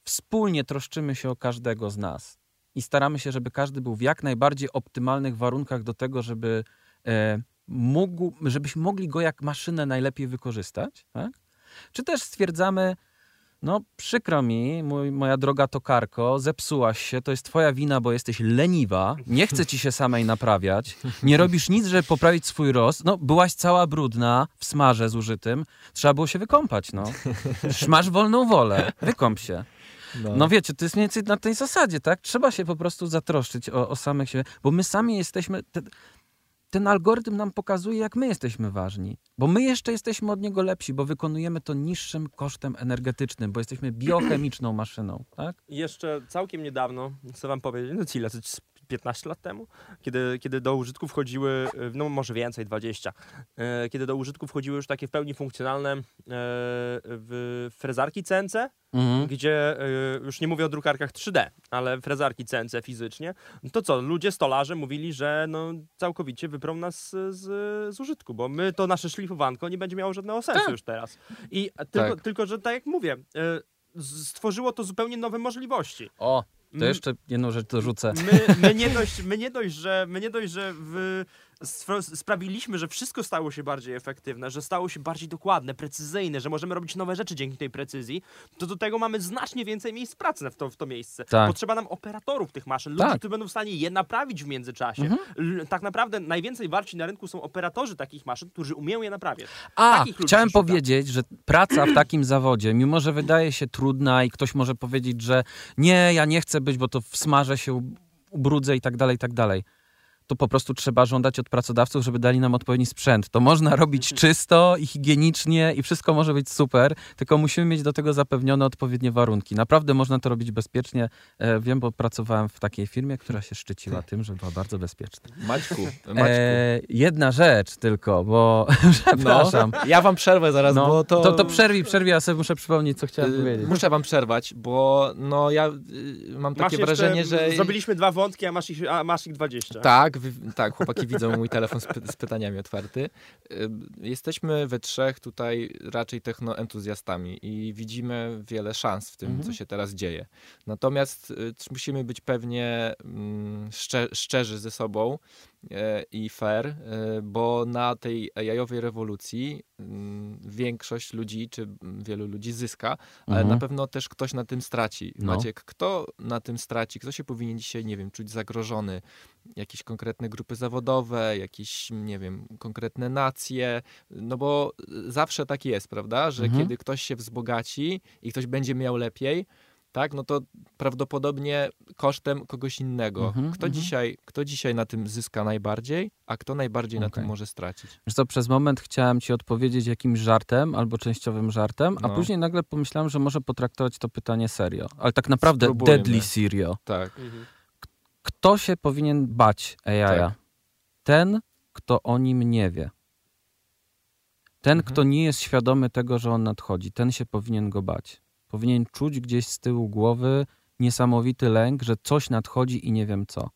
S3: wspólnie troszczymy się o każdego z nas i staramy się, żeby każdy był w jak najbardziej optymalnych warunkach do tego, żeby e, mógł, żebyśmy mogli go jak maszynę najlepiej wykorzystać, tak? Czy też stwierdzamy, no przykro mi, mój, moja droga tokarko, zepsułaś się, to jest twoja wina, bo jesteś leniwa, nie chce ci się samej naprawiać, nie robisz nic, żeby poprawić swój rost, no byłaś cała brudna, w smarze zużytym, trzeba było się wykąpać, no. Masz wolną wolę, wykąp się. No wiecie, to jest mniej więcej na tej zasadzie, tak? Trzeba się po prostu zatroszczyć o, o samych siebie, bo my sami jesteśmy... Te, ten algorytm nam pokazuje, jak my jesteśmy ważni. Bo my jeszcze jesteśmy od niego lepsi, bo wykonujemy to niższym kosztem energetycznym, bo jesteśmy biochemiczną maszyną, tak?
S1: Jeszcze całkiem niedawno, chcę wam powiedzieć, no ile, 15 lat temu, kiedy, kiedy do użytku wchodziły, y, no może więcej, 20, e, kiedy do użytku wchodziły już takie w pełni funkcjonalne e, w frezarki CNC,
S3: Mhm.
S1: gdzie już nie mówię o drukarkach 3D, ale frezarki CNC fizycznie, no to co, ludzie, stolarze mówili, że no, całkowicie wyprą nas z, z użytku, bo my to nasze szlifowanko nie będzie miało żadnego sensu
S3: Tak.
S1: już teraz. I tylko,
S2: Tak.
S1: tylko, że tak jak mówię, stworzyło to zupełnie nowe możliwości.
S3: O, to jeszcze jedną rzecz dorzucę.
S1: My, my, nie, dość, my, nie, dość, że, my nie dość, że w, sprawiliśmy, że wszystko stało się bardziej efektywne, że stało się bardziej dokładne, precyzyjne, że możemy robić nowe rzeczy dzięki tej precyzji, to do tego mamy znacznie więcej miejsc pracy w to, w to miejsce.
S3: Tak.
S1: Potrzeba nam operatorów tych maszyn, ludzi,
S3: Tak.
S1: którzy będą w stanie je naprawić w międzyczasie.
S3: Mhm.
S1: Tak naprawdę najwięcej warci na rynku są operatorzy takich maszyn, którzy umieją je naprawiać.
S3: A, chciałem powiedzieć, że praca w takim zawodzie, mimo że wydaje się trudna i ktoś może powiedzieć, że nie, ja nie chcę być, bo to w się ubrudzę i tak dalej, i tak dalej. To po prostu trzeba żądać od pracodawców, żeby dali nam odpowiedni sprzęt. To można robić czysto i higienicznie i wszystko może być super, tylko musimy mieć do tego zapewnione odpowiednie warunki. Naprawdę można to robić bezpiecznie. E, wiem, bo pracowałem w takiej firmie, która się szczyciła tym, że była bardzo bezpieczna.
S2: Maćku, Maćku.
S3: E, jedna rzecz tylko, bo przepraszam.
S2: No, ja wam przerwę zaraz,
S3: No,
S2: bo to...
S3: to, to przerwij, przerwij, ja sobie muszę przypomnieć, co chciałem
S2: Y,
S3: powiedzieć.
S2: Muszę wam przerwać, bo no ja y, mam
S1: Masz
S2: takie
S1: jeszcze-
S2: wrażenie, że...
S1: Zrobiliśmy dwa wątki, a masz ich, a masz ich 20.
S2: Tak, wy, tak, chłopaki widzą mój telefon z, py, z pytaniami otwarty. Y, Jesteśmy we trzech tutaj raczej technoentuzjastami i widzimy wiele szans w tym,
S3: Mhm.
S2: co się teraz dzieje. Natomiast y, musimy być pewnie mm, szcze, szczerzy ze sobą, i fair, e, bo na tej AI-owej rewolucji mm, większość ludzi, czy wielu ludzi zyska, ale
S3: Mhm.
S2: na pewno też ktoś na tym straci.
S3: No.
S2: Maciek, kto na tym straci? Kto się powinien dzisiaj, nie wiem, czuć zagrożony? Jakieś konkretne grupy zawodowe, jakieś, nie wiem, konkretne nacje? No bo zawsze tak jest, prawda? Że
S3: Mhm.
S2: kiedy ktoś się wzbogaci i ktoś będzie miał lepiej, tak, no to prawdopodobnie kosztem kogoś innego.
S3: Mhm,
S2: kto,
S3: mhm.
S2: dzisiaj, kto dzisiaj na tym zyska najbardziej, a kto najbardziej na
S3: Okej.
S2: tym może stracić?
S3: Wiesz co, przez moment chciałem ci odpowiedzieć jakimś żartem albo częściowym żartem, a
S2: No.
S3: później nagle pomyślałem, że może potraktować to pytanie serio. Ale tak naprawdę
S2: Spróbujmy.
S3: deadly serio.
S2: Tak.
S3: Kto się powinien bać AI?
S2: Tak.
S3: Ten, kto o nim nie wie. Ten,
S2: Mhm.
S3: kto nie jest świadomy tego, że on nadchodzi, ten się powinien go bać. Powinien czuć gdzieś z tyłu głowy niesamowity lęk, że coś nadchodzi i nie wiem co.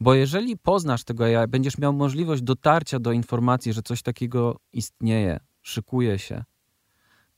S3: Bo jeżeli poznasz tego AI, będziesz miał możliwość dotarcia do informacji, że coś takiego istnieje, szykuje się,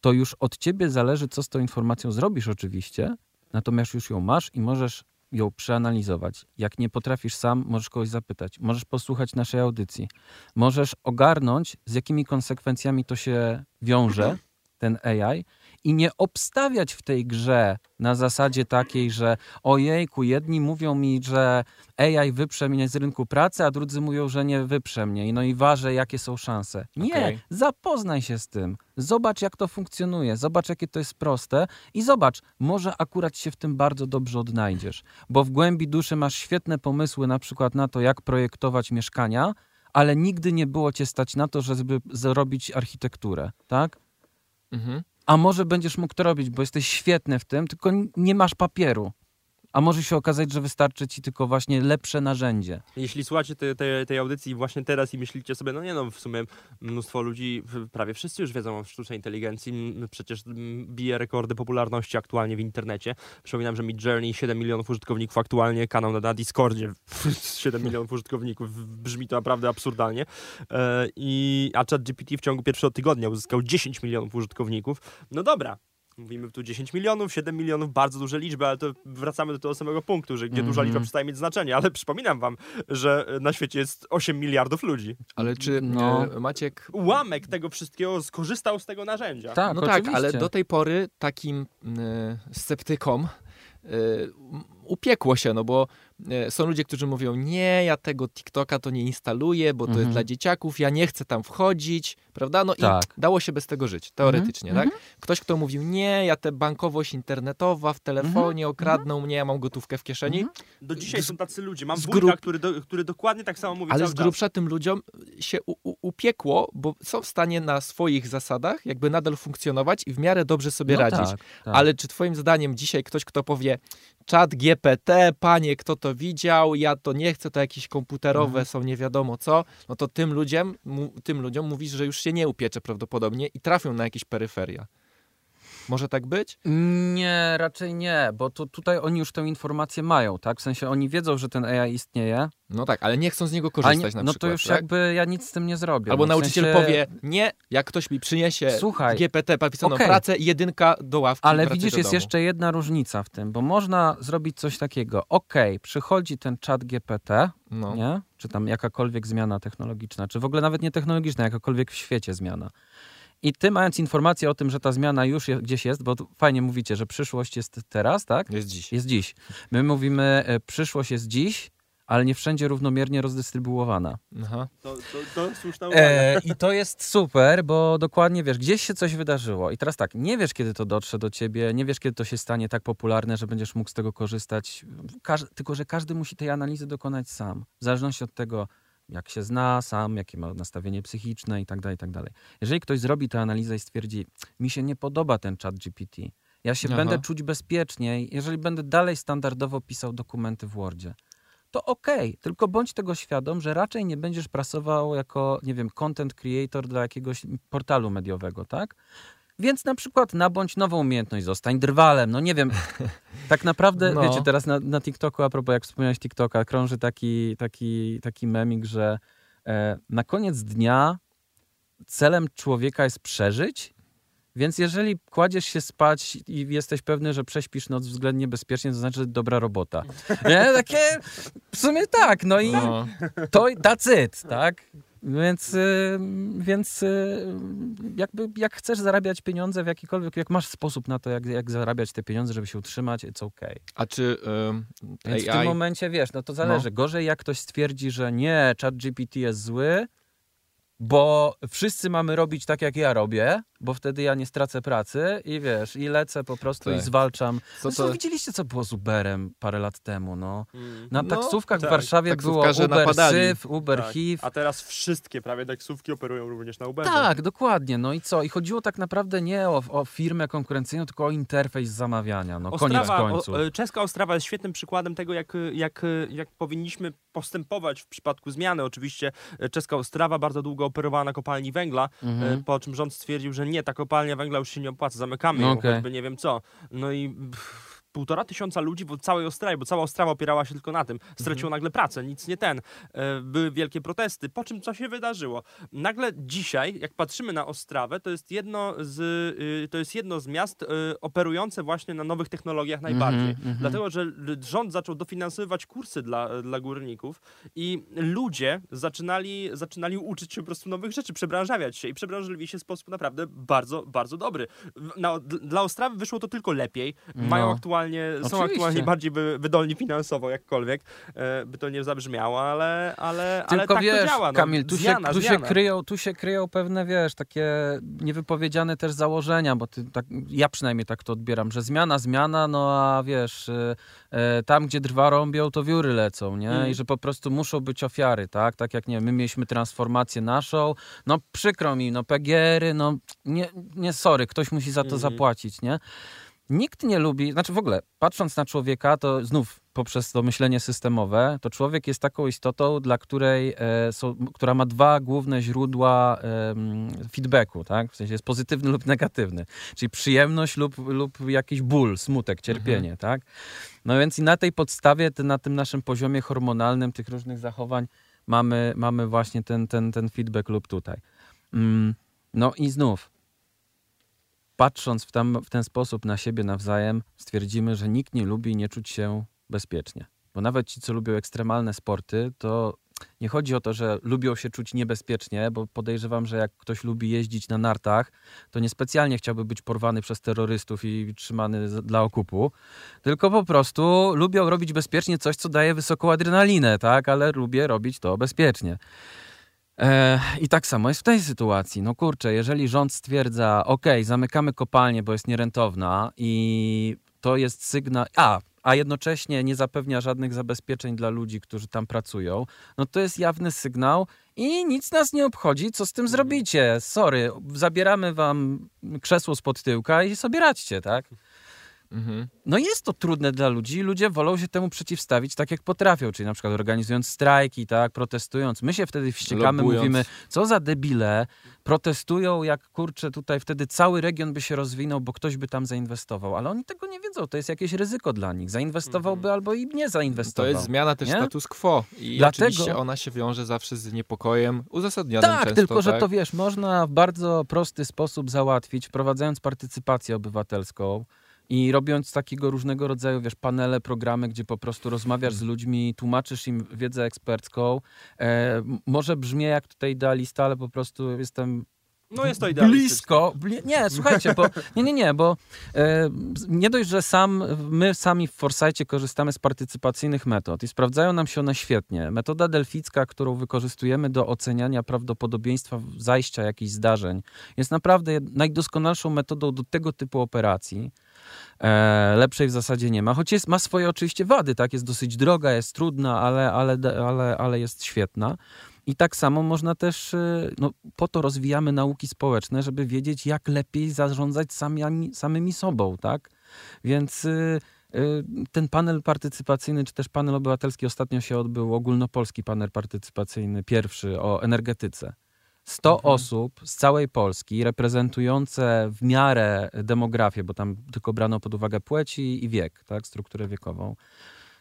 S3: to już od ciebie zależy, co z tą informacją zrobisz oczywiście, natomiast już ją masz i możesz ją przeanalizować. Jak nie potrafisz sam, możesz kogoś zapytać, możesz posłuchać naszej audycji, możesz ogarnąć, z jakimi konsekwencjami to się wiąże, ten AI, i nie obstawiać w tej grze na zasadzie takiej, że ojejku, jedni mówią mi, że AI wyprze mnie z rynku pracy, a drudzy mówią, że nie wyprze mnie. No i ważę, jakie są szanse. Nie,
S2: Okej.
S3: zapoznaj się z tym. Zobacz, jak to funkcjonuje. Zobacz, jakie to jest proste. I zobacz, może akurat się w tym bardzo dobrze odnajdziesz. Bo w głębi duszy masz świetne pomysły na przykład na to, jak projektować mieszkania, ale nigdy nie było cię stać na to, żeby zrobić architekturę, tak?
S2: Mhm.
S3: A może będziesz mógł to robić, bo jesteś świetny w tym, tylko nie masz papieru. A może się okazać, że wystarczy ci tylko właśnie lepsze narzędzie.
S1: Jeśli słuchacie te, te, tej audycji właśnie teraz i myślicie sobie, no nie no, w sumie mnóstwo ludzi, prawie wszyscy już wiedzą o sztucznej inteligencji, przecież bije rekordy popularności aktualnie w internecie. Przypominam, że Midjourney 7 milionów użytkowników aktualnie, kanał na, na Discordzie 7 milionów użytkowników, brzmi to naprawdę absurdalnie. E, I, a ChatGPT w ciągu pierwszego tygodnia uzyskał 10 milionów użytkowników. No dobra. Mówimy tu 10 milionów, 7 milionów, bardzo duże liczby, ale to wracamy do tego samego punktu, że gdzie duża
S3: Mhm.
S1: liczba przestaje mieć znaczenie, ale przypominam wam, że na świecie jest 8 miliardów ludzi.
S2: Ale czy
S3: No.
S2: e, Maciek
S1: Ułamek tego wszystkiego skorzystał z tego narzędzia.
S3: Tak,
S2: no
S3: oczywiście.
S2: tak, ale do tej pory takim e, sceptykom e, m- upiekło się, no bo e, są ludzie, którzy mówią, nie, ja tego TikToka to nie instaluję, bo to
S3: Mhm.
S2: jest dla dzieciaków, ja nie chcę tam wchodzić, prawda? No
S3: Tak.
S2: i dało się bez tego żyć, teoretycznie,
S3: Mhm,
S2: tak? Ktoś, kto mówił, nie, ja tę bankowość internetowa w telefonie okradną mnie, ja mam gotówkę w kieszeni,
S3: Mhm.
S1: Do dzisiaj
S2: Z-
S1: są tacy ludzie. Mam
S2: z
S1: wujka,
S2: grup-
S1: który, do, który dokładnie tak samo mówi
S2: ale z
S1: czas.
S2: grubsza tym ludziom się u, u, upiekło, bo są w stanie na swoich zasadach jakby nadal funkcjonować i w miarę dobrze sobie
S3: No
S2: radzić.
S3: tak, tak.
S2: Ale czy twoim zdaniem dzisiaj ktoś, kto powie czat GPT, panie, kto to widział, ja to nie chcę, to jakieś komputerowe
S3: Mhm.
S2: są nie wiadomo co, no to tym ludziom, mu, tym ludziom mówisz, że już się nie upiecze prawdopodobnie i trafią na jakieś peryferia. Może tak być?
S3: Nie, raczej nie, bo to tutaj oni już tę informację mają, tak? W sensie oni wiedzą, że ten AI istnieje,
S2: No tak, ale nie chcą z niego korzystać
S3: nie,
S2: na
S3: no
S2: przykład.
S3: to już
S2: tak?
S3: jakby ja nic z tym nie zrobię.
S2: Albo
S3: no,
S2: nauczyciel
S3: sensie-
S2: powie, nie, jak ktoś mi przyniesie
S3: Słuchaj,
S2: GPT, napisaną
S3: okej.
S2: pracę, jedynka do ławki.
S3: Ale widzisz,
S2: do
S3: jest jeszcze jedna różnica w tym, bo można zrobić coś takiego. Okej, przychodzi ten czat GPT,
S2: No.
S3: nie? Czy tam jakakolwiek zmiana technologiczna, czy w ogóle nawet nie technologiczna, jakakolwiek w świecie zmiana. I ty mając informację o tym, że ta zmiana już je, gdzieś jest, bo fajnie mówicie, że przyszłość jest teraz, tak?
S2: Jest dziś.
S3: Jest dziś. My mówimy, e, przyszłość jest dziś, ale nie wszędzie równomiernie rozdystrybuowana.
S2: Aha.
S1: To, to, to słuszna uwaga.
S3: E, I to jest super, bo dokładnie wiesz, gdzieś się coś wydarzyło. I teraz tak, nie wiesz, kiedy to dotrze do ciebie, nie wiesz, kiedy to się stanie tak popularne, że będziesz mógł z tego korzystać. Każ tylko, że każdy musi tej analizy dokonać sam. W zależności od tego, jak się zna sam, jakie ma nastawienie psychiczne i tak dalej, i tak dalej. Jeżeli ktoś zrobi tę analizę i stwierdzi, mi się nie podoba ten chat GPT, ja się
S2: Aha.
S3: będę czuć bezpieczniej, jeżeli będę dalej standardowo pisał dokumenty w Wordzie, to okej, tylko bądź tego świadom, że raczej nie będziesz prasował jako, nie wiem, content creator dla jakiegoś portalu mediowego, tak? Więc na przykład nabądź nową umiejętność, zostań drwalem, no nie wiem. Tak naprawdę,
S2: No.
S3: wiecie, teraz na, na TikToku, a propos jak wspomniałeś TikToka, krąży taki, taki, taki memik, że e, na koniec dnia celem człowieka jest przeżyć, Więc jeżeli kładziesz się spać i jesteś pewny, że prześpisz noc względnie bezpiecznie, to znaczy, że dobra robota. Nie? Takie w sumie tak, no i
S2: No.
S3: to that's it, tak? Więc, y, więc y, jakby jak chcesz zarabiać pieniądze w jakikolwiek, jak masz sposób na to, jak, jak zarabiać te pieniądze, żeby się utrzymać, it's okay.
S2: A czy ym,
S3: Więc w tym momencie, wiesz, no to zależy. Gorzej jak ktoś stwierdzi, że nie, ChatGPT jest zły, bo wszyscy mamy robić tak, jak ja robię, bo wtedy ja nie stracę pracy i wiesz, i lecę po prostu i
S2: Tak.
S3: zwalczam.
S2: Co
S3: Zresztą
S2: to...
S3: widzieliście, co było z Uberem parę lat temu, no.
S1: Mm.
S3: Na
S2: No,
S3: taksówkach
S1: tak.
S3: w Warszawie było Uber
S2: napadali.
S3: Syf, Uber
S1: Tak.
S3: HIV.
S1: A teraz wszystkie prawie taksówki operują również na Uberze.
S3: Tak, dokładnie. No i co? I chodziło tak naprawdę nie o, o firmę konkurencyjną, tylko o interfejs zamawiania. No koniec
S1: Ostrawa,
S3: końców.
S1: O, e, czeska Ostrawa jest świetnym przykładem tego, jak, jak, jak powinniśmy postępować w przypadku zmiany. Oczywiście e, czeska Ostrawa bardzo długo operowała na kopalni węgla,
S3: Mhm.
S1: e, po czym rząd stwierdził, że nie, ta kopalnia węgla już się nie opłaca, zamykamy ją,
S3: Okej.
S1: choćby nie wiem co. No i pff, półtora tysiąca ludzi w całej Ostrawie, bo cała Ostrawa opierała się tylko na tym, straciło
S3: Mhm.
S1: nagle pracę, nic nie ten. E, Były wielkie protesty, po czym co się wydarzyło? Nagle dzisiaj, jak patrzymy na Ostrawę, to jest jedno z, y, to jest jedno z miast y, operujące właśnie na nowych technologiach najbardziej.
S3: mhm.
S1: Dlatego, że rząd zaczął dofinansowywać kursy dla, dla górników i ludzie zaczynali, zaczynali uczyć się po prostu nowych rzeczy, przebranżawiać się i przebranżyli się w sposób naprawdę bardzo, bardzo dobry. Na, dla Ostrawy wyszło to tylko lepiej. Mają
S3: No.
S1: aktualnie, są
S3: Oczywiście.
S1: aktualnie bardziej wy, wydolni finansowo, jakkolwiek e, by to nie zabrzmiało, ale, ale, ale
S3: Tylko
S1: tak
S3: wiesz,
S1: to działa. No.
S3: Kamil, tu,
S1: zmiana,
S3: się, tu, się kryją, tu się kryją pewne, wiesz, takie niewypowiedziane też założenia, bo ty, tak, ja przynajmniej tak to odbieram, że zmiana, zmiana, no a wiesz, y, y, tam gdzie drwa rąbią, to wióry lecą, nie?
S1: Mhm.
S3: I że po prostu muszą być ofiary, tak? Tak jak, nie wiem, my mieliśmy transformację naszą, no przykro mi, no PGR-y, no nie, nie sorry, ktoś musi za to
S1: Mhm.
S3: zapłacić, nie? Nikt nie lubi, znaczy w ogóle, patrząc na człowieka, to znów poprzez to myślenie systemowe, to człowiek jest taką istotą, dla której e, są, która ma dwa główne źródła em, feedbacku, tak? W sensie jest pozytywny lub negatywny. Czyli przyjemność lub, lub jakiś ból, smutek, cierpienie, tak? No więc i na tej podstawie, na tym naszym poziomie hormonalnym tych różnych zachowań mamy, mamy właśnie ten, ten, ten feedback lub tutaj. Mm, no i znów, patrząc w, tam, w ten sposób na siebie nawzajem, stwierdzimy, że nikt nie lubi nie czuć się bezpiecznie. Bo nawet ci, co lubią ekstremalne sporty, to nie chodzi o to, że lubią się czuć niebezpiecznie, bo podejrzewam, że jak ktoś lubi jeździć na nartach, to niespecjalnie chciałby być porwany przez terrorystów i trzymany dla okupu, tylko po prostu lubią robić bezpiecznie coś, co daje wysoką adrenalinę, tak? Ale lubię robić to bezpiecznie. I tak samo jest w tej sytuacji. No kurczę, jeżeli rząd stwierdza, ok, zamykamy kopalnię, bo jest nierentowna i to jest sygnał, a, a jednocześnie nie zapewnia żadnych zabezpieczeń dla ludzi, którzy tam pracują, no to jest jawny sygnał i nic nas nie obchodzi, co z tym zrobicie. Sorry, zabieramy wam krzesło spod tyłka i sobie radźcie, tak?
S2: Mhm.
S3: No jest to trudne dla ludzi. Ludzie wolą się temu przeciwstawić tak, jak potrafią, czyli na przykład organizując strajki, tak, protestując. My się wtedy wściekamy,
S2: Lobując.
S3: mówimy, co za debile, protestują, jak kurczę, tutaj wtedy cały region by się rozwinął, bo ktoś by tam zainwestował. Ale oni tego nie wiedzą, to jest jakieś ryzyko dla nich. Zainwestowałby albo i nie
S2: To
S3: zainwestował.
S2: jest zmiana też
S3: nie?
S2: status quo i
S3: Dlatego-
S2: oczywiście ona się wiąże zawsze z niepokojem uzasadnionym
S3: Tak,
S2: często,
S3: tylko że
S2: tak?
S3: to wiesz, można w bardzo prosty sposób załatwić, wprowadzając partycypację obywatelską i robiąc takiego różnego rodzaju, wiesz, panele, programy, gdzie po prostu rozmawiasz z ludźmi, tłumaczysz im wiedzę ekspercką. E, może brzmię jak tutaj idealista, ale po prostu jestem
S1: No jest to
S3: blisko. Bli nie, słuchajcie, bo nie, nie, nie, bo e, nie dość, że sam, my sami w Foresightie korzystamy z partycypacyjnych metod i sprawdzają nam się one świetnie. Metoda delficka, którą wykorzystujemy do oceniania prawdopodobieństwa zajścia jakichś zdarzeń, jest naprawdę najdoskonalszą metodą do tego typu operacji. E, lepszej w zasadzie nie ma, choć jest, ma swoje oczywiście wady, tak? Jest dosyć droga, jest trudna, ale, ale, ale, ale jest świetna. I tak samo można też, y, no, po to rozwijamy nauki społeczne, żeby wiedzieć, jak lepiej zarządzać sami, samymi sobą, tak? Więc y, ten panel partycypacyjny, czy też panel obywatelski ostatnio się odbył, ogólnopolski panel partycypacyjny, pierwszy o energetyce. 100
S1: Mhm.
S3: osób z całej Polski, reprezentujące w miarę demografię, bo tam tylko brano pod uwagę płeć i, wiek, tak, strukturę wiekową.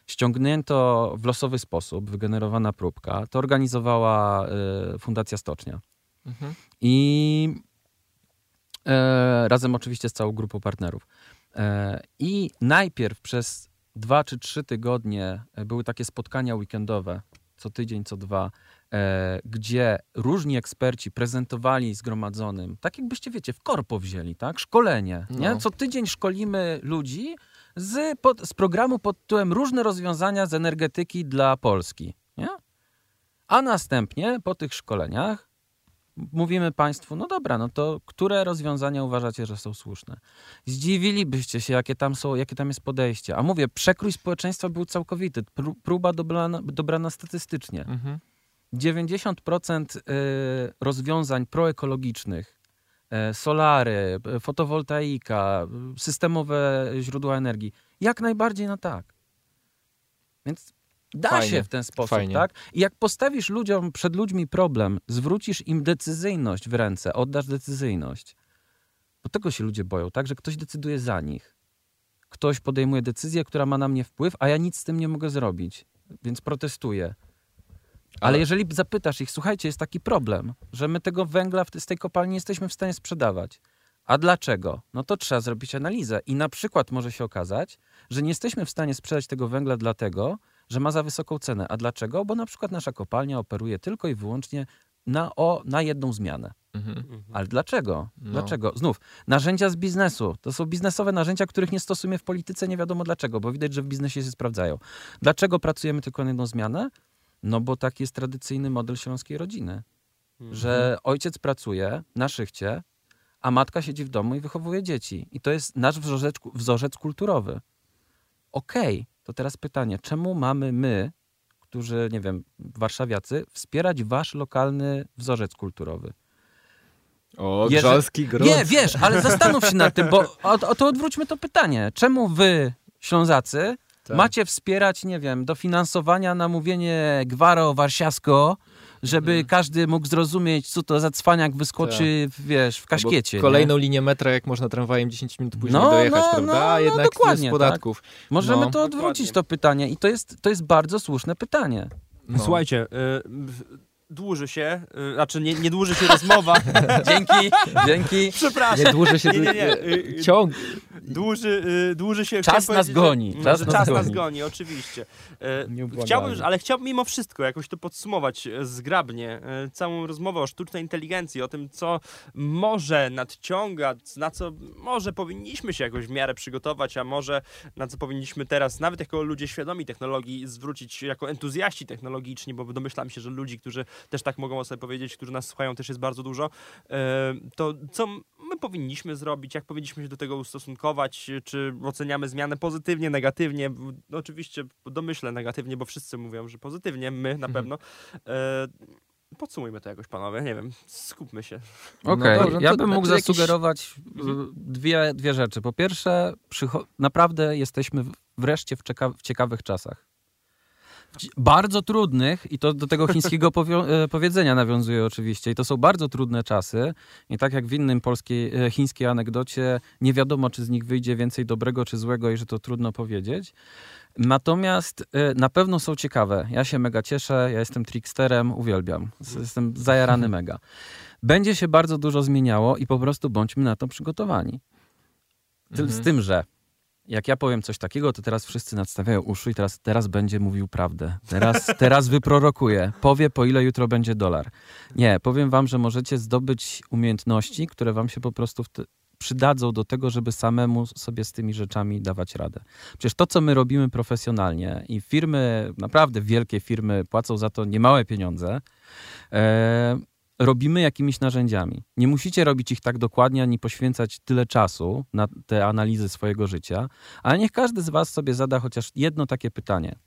S3: Ściągnięto w losowy sposób, wygenerowana próbka. To organizowała y, Fundacja Stocznia.
S2: Mhm.
S3: I E, razem oczywiście z całą grupą partnerów. E, I najpierw przez dwa czy trzy tygodnie e, były takie spotkania weekendowe, co tydzień, co dwa, gdzie różni eksperci prezentowali zgromadzonym, tak jakbyście, wiecie, w korpo wzięli, tak? Szkolenie, nie?
S2: No.
S3: Co tydzień szkolimy ludzi z, pod, z programu pod tytułem Różne rozwiązania z energetyki dla Polski, nie? A następnie po tych szkoleniach mówimy Państwu, no dobra, no to które rozwiązania uważacie, że są słuszne? Zdziwilibyście się, jakie tam są, jakie tam jest podejście. A mówię, przekrój społeczeństwa był całkowity, pró- próba dobrana, dobrana statystycznie.
S2: Mhm.
S3: 90% y, rozwiązań proekologicznych, y, solary, y, fotowoltaika, y, systemowe źródła energii, jak najbardziej na tak. Więc da
S2: Fajnie,
S3: się w ten sposób,
S2: fajnie.
S3: tak? I jak postawisz ludziom, przed ludźmi problem, zwrócisz im decyzyjność w ręce, oddasz decyzyjność, bo tego się ludzie boją, tak? Że ktoś decyduje za nich. Ktoś podejmuje decyzję, która ma na mnie wpływ, a ja nic z tym nie mogę zrobić, więc protestuję. Ale jeżeli zapytasz ich, słuchajcie, jest taki problem, że my tego węgla w- z tej kopalni nie jesteśmy w stanie sprzedawać. A dlaczego? No to trzeba zrobić analizę. I na przykład może się okazać, że nie jesteśmy w stanie sprzedać tego węgla dlatego, że ma za wysoką cenę. A dlaczego? Bo na przykład nasza kopalnia operuje tylko i wyłącznie na, o, na jedną zmianę.
S2: Mhm.
S3: Ale dlaczego?
S2: No.
S3: Dlaczego? Znów, narzędzia z biznesu. To są biznesowe narzędzia, których nie stosujemy w polityce, nie wiadomo dlaczego, bo widać, że w biznesie się sprawdzają. Dlaczego pracujemy tylko na jedną zmianę? No bo taki jest tradycyjny model śląskiej rodziny. Że ojciec pracuje na szychcie, a matka siedzi w domu i wychowuje dzieci. I to jest nasz wzorzec, wzorzec kulturowy. Okej, to teraz pytanie, czemu mamy my, którzy, nie wiem, warszawiacy, wspierać wasz lokalny wzorzec kulturowy?
S2: O, grząski grunt.
S3: Nie, wiesz, ale zastanów się nad tym, bo o, o to odwróćmy to pytanie. Czemu wy, Ślązacy,
S2: Tak.
S3: macie wspierać, nie wiem, dofinansowania na mówienie gwaro warsiasko, żeby
S2: Mhm.
S3: każdy mógł zrozumieć, co to za cwaniak wyskoczy, w, wiesz, w kaszkiecie.
S2: Albo
S3: nie?
S2: Kolejną linię metra, jak można tramwajem 10 minut później
S3: No,
S2: dojechać,
S3: no,
S2: prawda?
S3: no,
S2: A
S3: no,
S2: jednak
S3: dokładnie,
S2: z podatków.
S3: Możemy
S2: No.
S3: to odwrócić,
S1: Dokładnie.
S3: to pytanie. I to jest, to jest bardzo słuszne pytanie.
S2: No.
S1: Słuchajcie, y, dłuży się, y, znaczy nie, nie dłuży się rozmowa.
S3: Dzięki, dzięki.
S1: Przepraszam.
S2: Nie dłuży się
S1: Nie, nie, nie. Y, y,
S2: ciąg.
S1: Dłuży, dłuży się...
S3: Czas nas goni,
S1: Że,
S3: czas
S1: że
S3: nas
S1: czas nas
S3: goni.
S1: goni, oczywiście. Chciałbym, ale chciałbym mimo wszystko jakoś to podsumować zgrabnie. Całą rozmowę o sztucznej inteligencji, o tym, co może nadciągać, na co może powinniśmy się jakoś w miarę przygotować, a może na co powinniśmy teraz, nawet jako ludzie świadomi technologii, zwrócić jako entuzjaści technologiczni, bo domyślam się, że ludzi, którzy też tak mogą o sobie powiedzieć, którzy nas słuchają, też jest bardzo dużo. E, To co my powinniśmy zrobić, jak powinniśmy się do tego ustosunkować, czy oceniamy zmianę pozytywnie, negatywnie. No, Oczywiście domyślę negatywnie, bo wszyscy mówią, że pozytywnie, my na
S2: Mhm.
S1: pewno. E, Podsumujmy to jakoś, panowie, nie wiem, skupmy się.
S3: Okej,
S2: No dobrze,
S3: ja bym mógł
S2: jakiś-
S3: zasugerować y, dwie, dwie rzeczy. Po pierwsze, przycho- naprawdę jesteśmy wreszcie w ciekawych czasach. Bardzo trudnych, i to do tego chińskiego e, powiedzenia nawiązuje oczywiście, i to są bardzo trudne czasy. I tak jak w innym polskiej, e, chińskiej anegdocie, nie wiadomo, czy z nich wyjdzie więcej dobrego czy złego, i że to trudno powiedzieć. Natomiast e, na pewno są ciekawe. Ja się mega cieszę, ja jestem tricksterem, uwielbiam. Jestem zajarany mega. Będzie się bardzo dużo zmieniało i po prostu bądźmy na to przygotowani. Z
S2: Mhm.
S3: tym, że jak ja powiem coś takiego, to teraz wszyscy nadstawiają uszy i teraz, teraz będzie mówił prawdę. Teraz, teraz wyprorokuje. Powie, po ile jutro będzie dolar. Nie, powiem wam, że możecie zdobyć umiejętności, które wam się po prostu przydadzą do tego, żeby samemu sobie z tymi rzeczami dawać radę. Przecież to, co my robimy profesjonalnie i firmy, naprawdę wielkie firmy płacą za to niemałe pieniądze, e, robimy jakimiś narzędziami. Nie musicie robić ich tak dokładnie, ani poświęcać tyle czasu na te analizy swojego życia, ale niech każdy z was sobie zada chociaż jedno takie pytanie.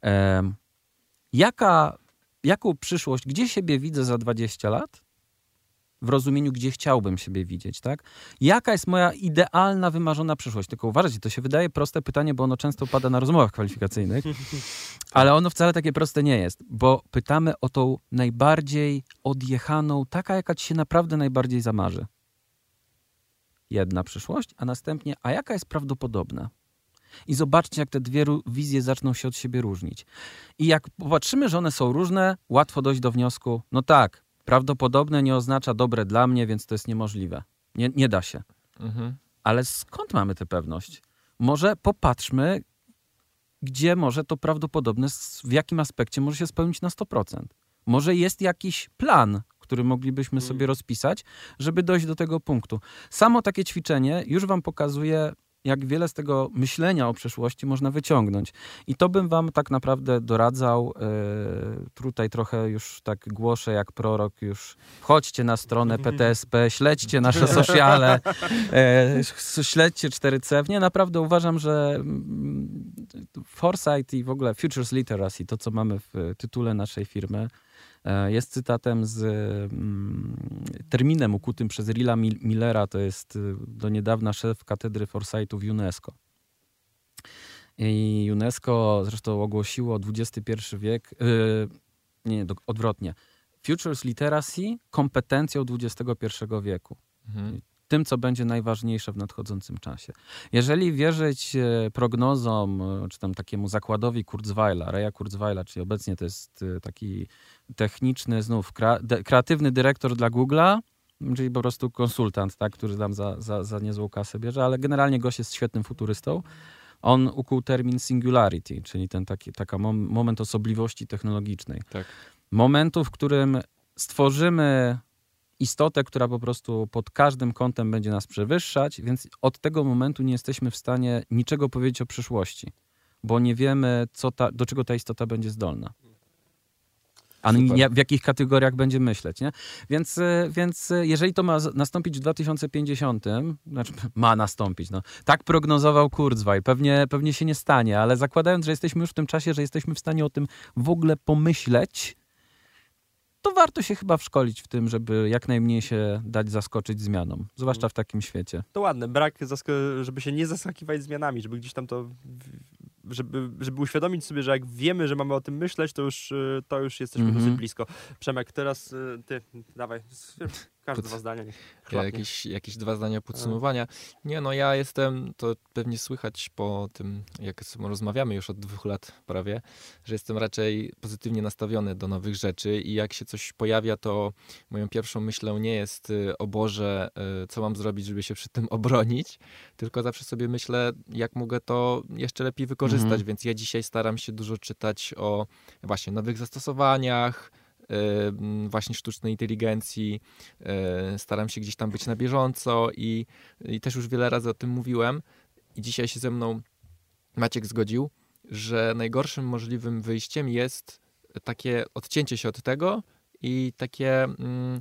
S3: Em, jaka, jaką przyszłość, gdzie siebie widzę za 20 lat? W rozumieniu, gdzie chciałbym siebie widzieć, tak? Jaka jest moja idealna, wymarzona przyszłość? Tylko uważajcie, to się wydaje proste pytanie, bo ono często pada na rozmowach kwalifikacyjnych, ale ono wcale takie proste nie jest, bo pytamy o tą najbardziej odjechaną, taka jaka ci się naprawdę najbardziej zamarzy. Jedna przyszłość, a następnie, a jaka jest prawdopodobna? I zobaczcie, jak te dwie wizje zaczną się od siebie różnić. I jak popatrzymy, że one są różne, łatwo dojść do wniosku, no tak, prawdopodobne nie oznacza dobre dla mnie, więc to jest niemożliwe. Nie, nie da się.
S2: Mhm.
S3: Ale skąd mamy tę pewność? Może popatrzmy, gdzie może to prawdopodobne, w jakim aspekcie może się spełnić na 100%. Może jest jakiś plan, który moglibyśmy sobie rozpisać, żeby dojść do tego punktu. Samo takie ćwiczenie już wam pokazuje, jak wiele z tego myślenia o przyszłości można wyciągnąć. I to bym wam tak naprawdę doradzał. Yy, tutaj trochę już tak głoszę jak prorok, już wchodźcie na stronę PTSP, śledźcie nasze sociale, e, śledźcie 4C. Nie, naprawdę uważam, że mm, Foresight i w ogóle Futures Literacy, to co mamy w tytule naszej firmy, e, jest cytatem z mm, terminem ukutym przez Rilla Mil- Millera, to jest y, do niedawna szef katedry Foresightu w UNESCO. I UNESCO zresztą ogłosiło XXI wiek, y, nie, odwrotnie, Futures Literacy kompetencją XXI wieku
S2: Mhm.
S3: tym, co będzie najważniejsze w nadchodzącym czasie. Jeżeli wierzyć e, prognozom, e, czy tam takiemu zakładowi Kurzweila, Reja Kurzweila, czyli obecnie to jest e, taki techniczny, znów kra, de, kreatywny dyrektor dla Google'a, czyli po prostu konsultant, tak, który tam za, za, za niezłą kasę bierze, ale generalnie gość jest świetnym futurystą. On ukuł termin singularity, czyli ten taki taka mom, moment osobliwości technologicznej.
S2: Tak.
S3: Momentu, w którym stworzymy istotę, która po prostu pod każdym kątem będzie nas przewyższać, więc od tego momentu nie jesteśmy w stanie niczego powiedzieć o przyszłości, bo nie wiemy, co ta, do czego ta istota będzie zdolna.
S2: Super.
S3: w jakich kategoriach będzie myśleć, nie? Więc, y, więc y, jeżeli to ma nastąpić w 2050, znaczy ma nastąpić, no. Tak prognozował Kurzweil, pewnie, pewnie się nie stanie, ale zakładając, że jesteśmy już w tym czasie, że jesteśmy w stanie o tym w ogóle pomyśleć, to warto się chyba wszkolić w tym, żeby jak najmniej się dać zaskoczyć zmianom, zwłaszcza w takim świecie.
S1: To ładne, brak, żeby się nie zaskakiwać zmianami, żeby gdzieś tam to, żeby, żeby uświadomić sobie, że jak wiemy, że mamy o tym myśleć, to już, y, to już jesteśmy
S3: Mhm.
S1: dosyć blisko. Przemek, teraz y, ty, dawaj, każde
S2: Pod-
S1: dwa zdania.
S2: Ja jakieś, jakieś dwa zdania podsumowania. Nie, no ja jestem, to pewnie słychać po tym, jak rozmawiamy już od dwóch lat prawie, że jestem raczej pozytywnie nastawiony do nowych rzeczy i jak się coś pojawia, to moją pierwszą myślą nie jest y, o Boże, y, co mam zrobić, żeby się przed tym obronić, tylko zawsze sobie myślę, jak mogę to jeszcze lepiej wykorzystać,
S3: Mhm.
S2: więc ja dzisiaj staram się dużo czytać o właśnie nowych zastosowaniach, właśnie sztucznej inteligencji, Staram się gdzieś tam być na bieżąco i, i też już wiele razy o tym mówiłem. I dzisiaj się ze mną Maciek zgodził, że najgorszym możliwym wyjściem jest takie odcięcie się od tego i takie, mm,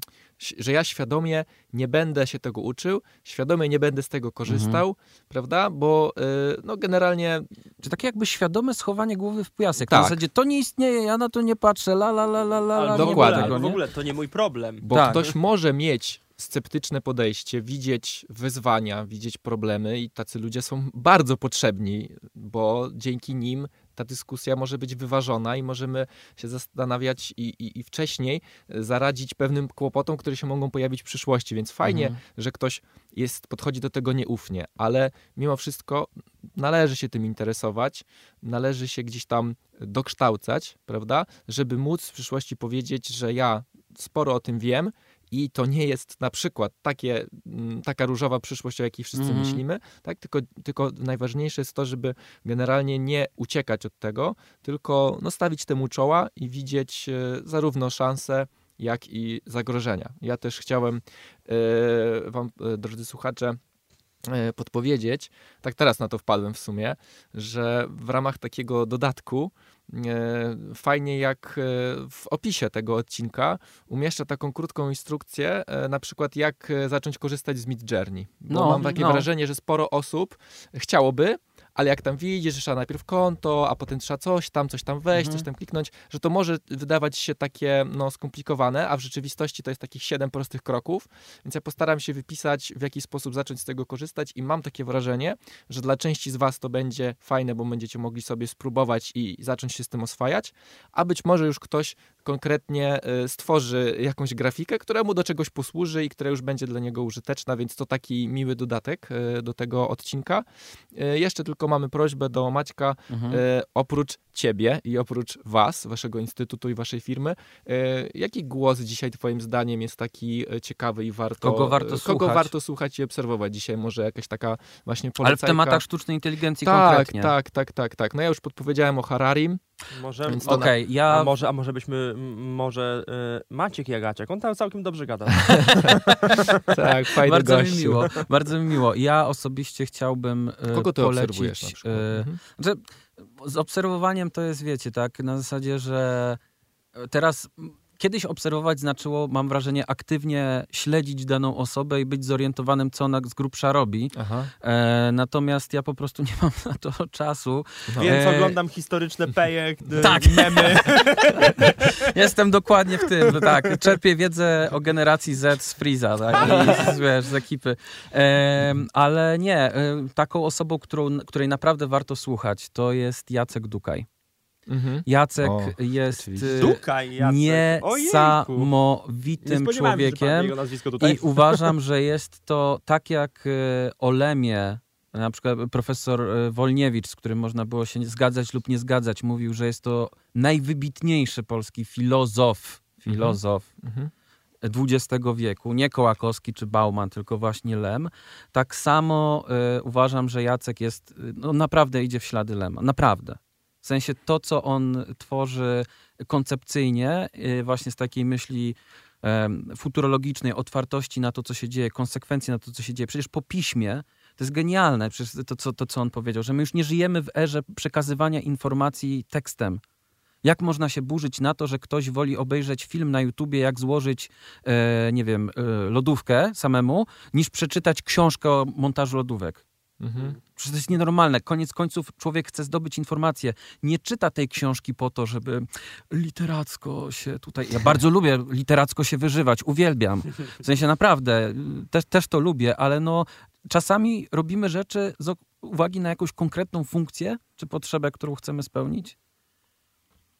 S2: że ja świadomie nie będę się tego uczył, świadomie nie będę z tego korzystał, prawda? Bo y, no generalnie
S3: Czy takie jakby świadome schowanie głowy w piasek.
S2: Tak.
S3: Na zasadzie to nie istnieje, ja na to nie patrzę, la la la la la,
S1: w
S2: dokładnie.
S3: tego,
S1: w ogóle, to nie mój problem.
S2: Bo
S3: Tak.
S2: ktoś może mieć sceptyczne podejście, widzieć wyzwania, widzieć problemy i tacy ludzie są bardzo potrzebni, bo dzięki nim ta dyskusja może być wyważona i możemy się zastanawiać i, i, i wcześniej zaradzić pewnym kłopotom, które się mogą pojawić w przyszłości. Więc fajnie,
S3: Mhm.
S2: że ktoś jest, podchodzi do tego nieufnie, ale mimo wszystko należy się tym interesować, należy się gdzieś tam dokształcać, prawda, żeby móc w przyszłości powiedzieć, że ja sporo o tym wiem i to nie jest na przykład takie, mm, taka różowa przyszłość, o jakiej wszyscy
S3: Mhm.
S2: myślimy, tak? tylko, tylko najważniejsze jest to, żeby generalnie nie uciekać od tego, tylko no, stawić temu czoła i widzieć e, zarówno szanse, jak i zagrożenia. Ja też chciałem e, wam, e, drodzy słuchacze, podpowiedzieć, tak teraz na to wpadłem w sumie, że w ramach takiego dodatku e, fajnie jak e, w opisie tego odcinka umieszczę taką krótką instrukcję, e, na przykład jak e, zacząć korzystać z Mid Journey. Bo
S3: No,
S2: mam takie
S3: no.
S2: wrażenie, że sporo osób chciałoby, ale jak tam widzisz, że trzeba najpierw konto, a potem trzeba coś tam, coś tam wejść,
S3: Mhm.
S2: coś tam kliknąć, że to może wydawać się takie no, skomplikowane, a w rzeczywistości to jest takich siedem prostych kroków, więc ja postaram się wypisać, w jaki sposób zacząć z tego korzystać i mam takie wrażenie, że dla części z Was to będzie fajne, bo będziecie mogli sobie spróbować i zacząć się z tym oswajać, a być może już ktoś, konkretnie y, stworzy jakąś grafikę, która mu do czegoś posłuży i która już będzie dla niego użyteczna, więc to taki miły dodatek y, do tego odcinka. Y, jeszcze tylko mamy prośbę do Maćka,
S3: Mhm.
S2: oprócz ciebie i oprócz was, waszego instytutu i waszej firmy, jaki głos dzisiaj twoim zdaniem jest taki ciekawy i warto...
S3: Kogo warto
S2: kogo
S3: słuchać?
S2: warto słuchać i obserwować dzisiaj? Może jakaś taka właśnie
S3: Ale w
S2: polecajka?
S3: tematach sztucznej inteligencji
S2: tak,
S3: konkretnie.
S2: tak, tak, tak, tak. No ja już podpowiedziałem o Hararim.
S1: Może,
S2: Więc to
S3: Okej,
S1: a,
S3: ja...
S1: może, a może byśmy, m, może y, Maciek Jagaciak, on tam całkiem dobrze gada.
S2: Tak, fajny
S3: Bardzo
S2: gościu.
S3: mi miło, bardzo mi miło. Ja osobiście chciałbym e,
S2: Kogo ty
S3: polecić...
S2: obserwujesz na przykład?
S3: e,
S2: Mhm.
S3: Znaczy, z obserwowaniem to jest, wiecie, tak, na zasadzie, że teraz kiedyś obserwować znaczyło, mam wrażenie, aktywnie śledzić daną osobę i być zorientowanym, co ona z grubsza robi. E, natomiast ja po prostu nie mam na to czasu.
S2: No.
S1: Więc
S3: E,
S1: oglądam historyczne peje, y,
S3: Tak.
S1: memy.
S3: Jestem dokładnie w tym, że tak. Czerpię wiedzę o generacji Z z Freeza, tak, i z, wiesz, z ekipy. Em, ale nie, e, taką osobą, którą, której naprawdę warto słuchać, to jest Jacek Dukaj.
S2: Mhm.
S3: Jacek
S2: O,
S3: jest
S2: oczywiście.
S1: Dukaj, Jacek. Ojejku.
S3: niesamowitym
S1: Nie się,
S3: człowiekiem
S1: tutaj.
S3: i uważam, że jest to tak jak e, Olemie, na przykład profesor e, Wolniewicz, z którym można było się zgadzać lub nie zgadzać, mówił, że jest to najwybitniejszy polski filozof, filozof
S2: Mhm.
S3: XX wieku, nie Kołakowski czy Bauman, tylko właśnie Lem. Tak samo e, uważam, że Jacek jest, no naprawdę idzie w ślady Lema, naprawdę. W sensie to, co on tworzy koncepcyjnie, e, właśnie z takiej myśli futurologicznej, otwartości na to, co się dzieje, konsekwencji na to, co się dzieje. Przecież po piśmie to jest genialne, przecież to, co, to, co on powiedział, że my już nie żyjemy w erze przekazywania informacji tekstem. Jak można się burzyć na to, że ktoś woli obejrzeć film na YouTubie, jak złożyć, e, nie wiem, e, lodówkę samemu, niż przeczytać książkę o montażu lodówek?
S2: Mhm.
S3: Przecież to jest nienormalne. Koniec końców człowiek chce zdobyć informację. Nie czyta tej książki po to, żeby literacko się tutaj... Ja bardzo lubię literacko się wyżywać, uwielbiam. W sensie naprawdę, też, też to lubię, ale no czasami robimy rzeczy z uwagi na jakąś konkretną funkcję czy potrzebę, którą chcemy spełnić.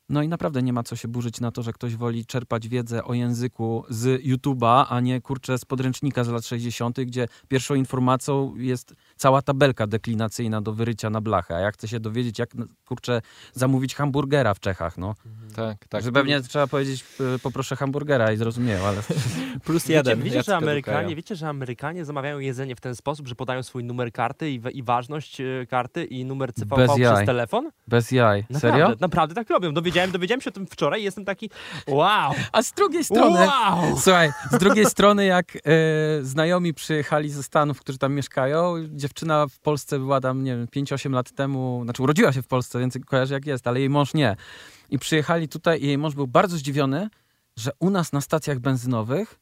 S3: No i naprawdę nie ma co się burzyć na to, że ktoś woli czerpać wiedzę o języku z YouTube'a, a nie kurczę z podręcznika z lat 60., gdzie pierwszą informacją jest cała tabelka deklinacyjna do wyrycia na blachę. A ja chcę się dowiedzieć, jak kurczę zamówić hamburgera w Czechach. No.
S2: Tak, tak.
S3: Że pewnie trzeba powiedzieć, y, poproszę hamburgera i zrozumieją, ale
S2: plus
S1: Wiecie,
S2: jeden.
S1: wiecie,
S2: Jacka
S1: że Amerykanie, wiecie, że Amerykanie zamawiają jedzenie w ten sposób, że podają swój numer karty i, i ważność e, karty i numer CVV
S3: Bez
S1: przez
S3: jaj.
S1: telefon?
S3: bez jaj.
S1: Naprawdę,
S3: Serio?
S1: Naprawdę tak robią. Dowiedziałem, dowiedziałem się o tym wczoraj i jestem taki wow,
S3: A z drugiej strony...
S1: wow.
S3: Słuchaj, z drugiej strony jak e, znajomi przyjechali ze Stanów, którzy tam mieszkają, dziewczyna w Polsce była tam, nie wiem, 5-8 lat temu, znaczy urodziła się w Polsce, więc kojarzy jak jest, ale jej mąż nie. I przyjechali tutaj i jej mąż był bardzo zdziwiony, że u nas na stacjach benzynowych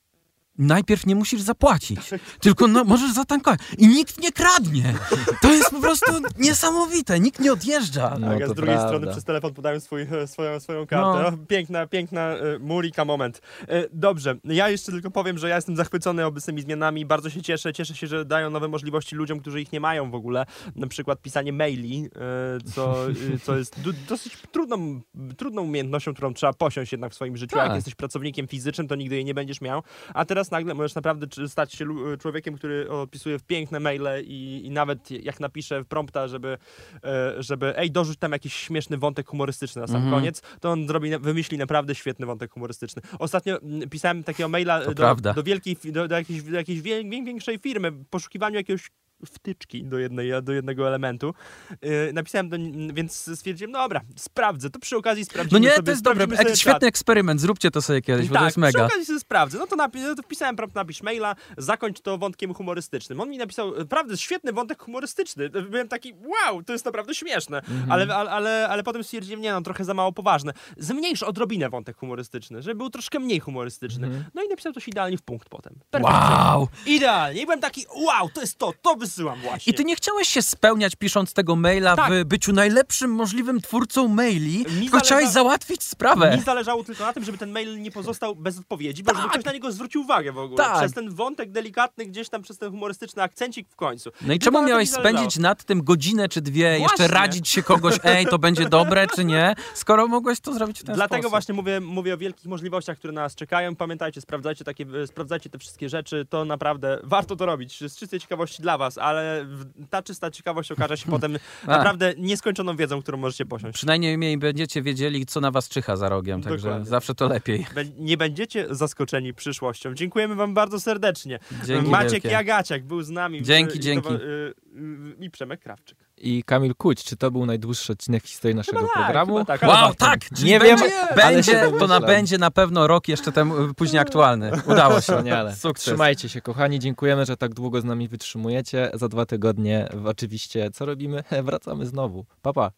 S3: najpierw nie musisz zapłacić, tylko no, możesz zatankować. I nikt nie kradnie. To jest po prostu niesamowite. Nikt nie odjeżdża.
S2: No
S1: tak, a z drugiej
S2: prawda.
S1: strony przez telefon podają swój, e, swoją, swoją kartę.
S3: No.
S1: Piękna, piękna e, Murika moment. E, Dobrze, ja jeszcze tylko powiem, że ja jestem zachwycony obecnymi zmianami. Bardzo się cieszę. Cieszę się, że dają nowe możliwości ludziom, którzy ich nie mają w ogóle. Na przykład pisanie maili, co, co jest dosyć trudną, trudną umiejętnością, którą trzeba posiąść jednak w swoim życiu.
S2: Tak.
S1: Jak jesteś pracownikiem fizycznym, to nigdy jej nie będziesz miał. A teraz nagle możesz naprawdę stać się człowiekiem, który odpisuje w piękne maile i, i nawet jak napiszę w prompta, żeby, e, żeby ej, dorzuć tam jakiś śmieszny wątek humorystyczny na sam
S3: Mhm.
S1: koniec, to on zrobi, wymyśli naprawdę świetny wątek humorystyczny. Ostatnio mm, pisałem takiego maila do, do wielkiej, do, do jakiejś, do jakiejś większej firmy w poszukiwaniu jakiegoś wtyczki do, jednej, do jednego elementu. Yy, napisałem do, więc stwierdziłem, no dobra, sprawdzę. To przy okazji
S3: No
S1: sprawdzimy
S3: nie,
S1: sobie,
S3: to jest dobre. Świetny
S1: czat.
S3: eksperyment. Zróbcie to sobie kiedyś, bo
S1: tak,
S3: to jest
S1: przy
S3: mega.
S1: okazji sobie sprawdzę. No to, napi- no to wpisałem prompt, napisz maila, zakończ to wątkiem humorystycznym. On mi napisał, naprawdę świetny wątek humorystyczny. Byłem taki, wow, to jest naprawdę śmieszne.
S3: Mhm.
S1: Ale, ale, ale, ale potem stwierdziłem, nie no, trochę za mało poważne. Zmniejsz odrobinę wątek humorystyczny, żeby był troszkę mniej humorystyczny.
S3: Mhm.
S1: No i napisał coś idealnie w punkt potem. Perfekcyjnie.
S3: Wow!
S1: Idealnie. I byłem taki, wow, to jest to, to, wysyłam właśnie.
S3: I ty nie chciałeś się spełniać pisząc tego maila
S1: Tak.
S3: w byciu najlepszym możliwym twórcą maili, tylko
S1: zależa-
S3: chciałeś załatwić sprawę.
S1: Mi zależało tylko na tym, żeby ten mail nie pozostał bez odpowiedzi, bo żeby ktoś na niego zwrócił uwagę w ogóle.
S3: Tak.
S1: Przez ten wątek delikatny, gdzieś tam przez ten humorystyczny akcencik w końcu.
S3: No i czemu miałeś
S1: mi
S3: spędzić nad tym godzinę czy dwie, jeszcze
S1: Właśnie.
S3: radzić się kogoś, ej, to będzie dobre czy nie, skoro mogłeś to zrobić w ten
S1: Dlatego
S3: sposób.
S1: właśnie mówię, mówię o wielkich możliwościach, które na nas czekają. Pamiętajcie, sprawdzajcie, takie, sprawdzajcie te wszystkie rzeczy. To naprawdę warto to robić z czystej ciekawości dla was, ale w- ta czysta ciekawość okaże się potem naprawdę nieskończoną wiedzą, którą możecie posiąść.
S3: Przynajmniej mniej będziecie wiedzieli, co na was czyha za rogiem, także
S1: Dokładnie.
S3: zawsze to lepiej.
S1: Nie będziecie zaskoczeni przyszłością. Dziękujemy wam bardzo serdecznie.
S3: Dzięki
S1: Maciek
S3: wielkie.
S1: Jagaciak był z nami.
S3: Dzięki, dzięki.
S1: y, y, I Przemek Krawczyk.
S2: I Kamil Kuć, czy to był najdłuższy odcinek w historii naszego
S1: Chyba tak,
S2: programu?
S1: tak,
S3: Wow, tak! Czyli
S2: Nie
S3: będzie,
S2: wiem,
S3: będzie, to na, będzie na pewno rok jeszcze temu, później aktualny. Udało się.
S2: Wspaniale.
S3: Sukces.
S2: Trzymajcie się, kochani. Dziękujemy, że tak długo z nami wytrzymujecie. Za dwa tygodnie oczywiście co robimy? Wracamy znowu. Pa, pa.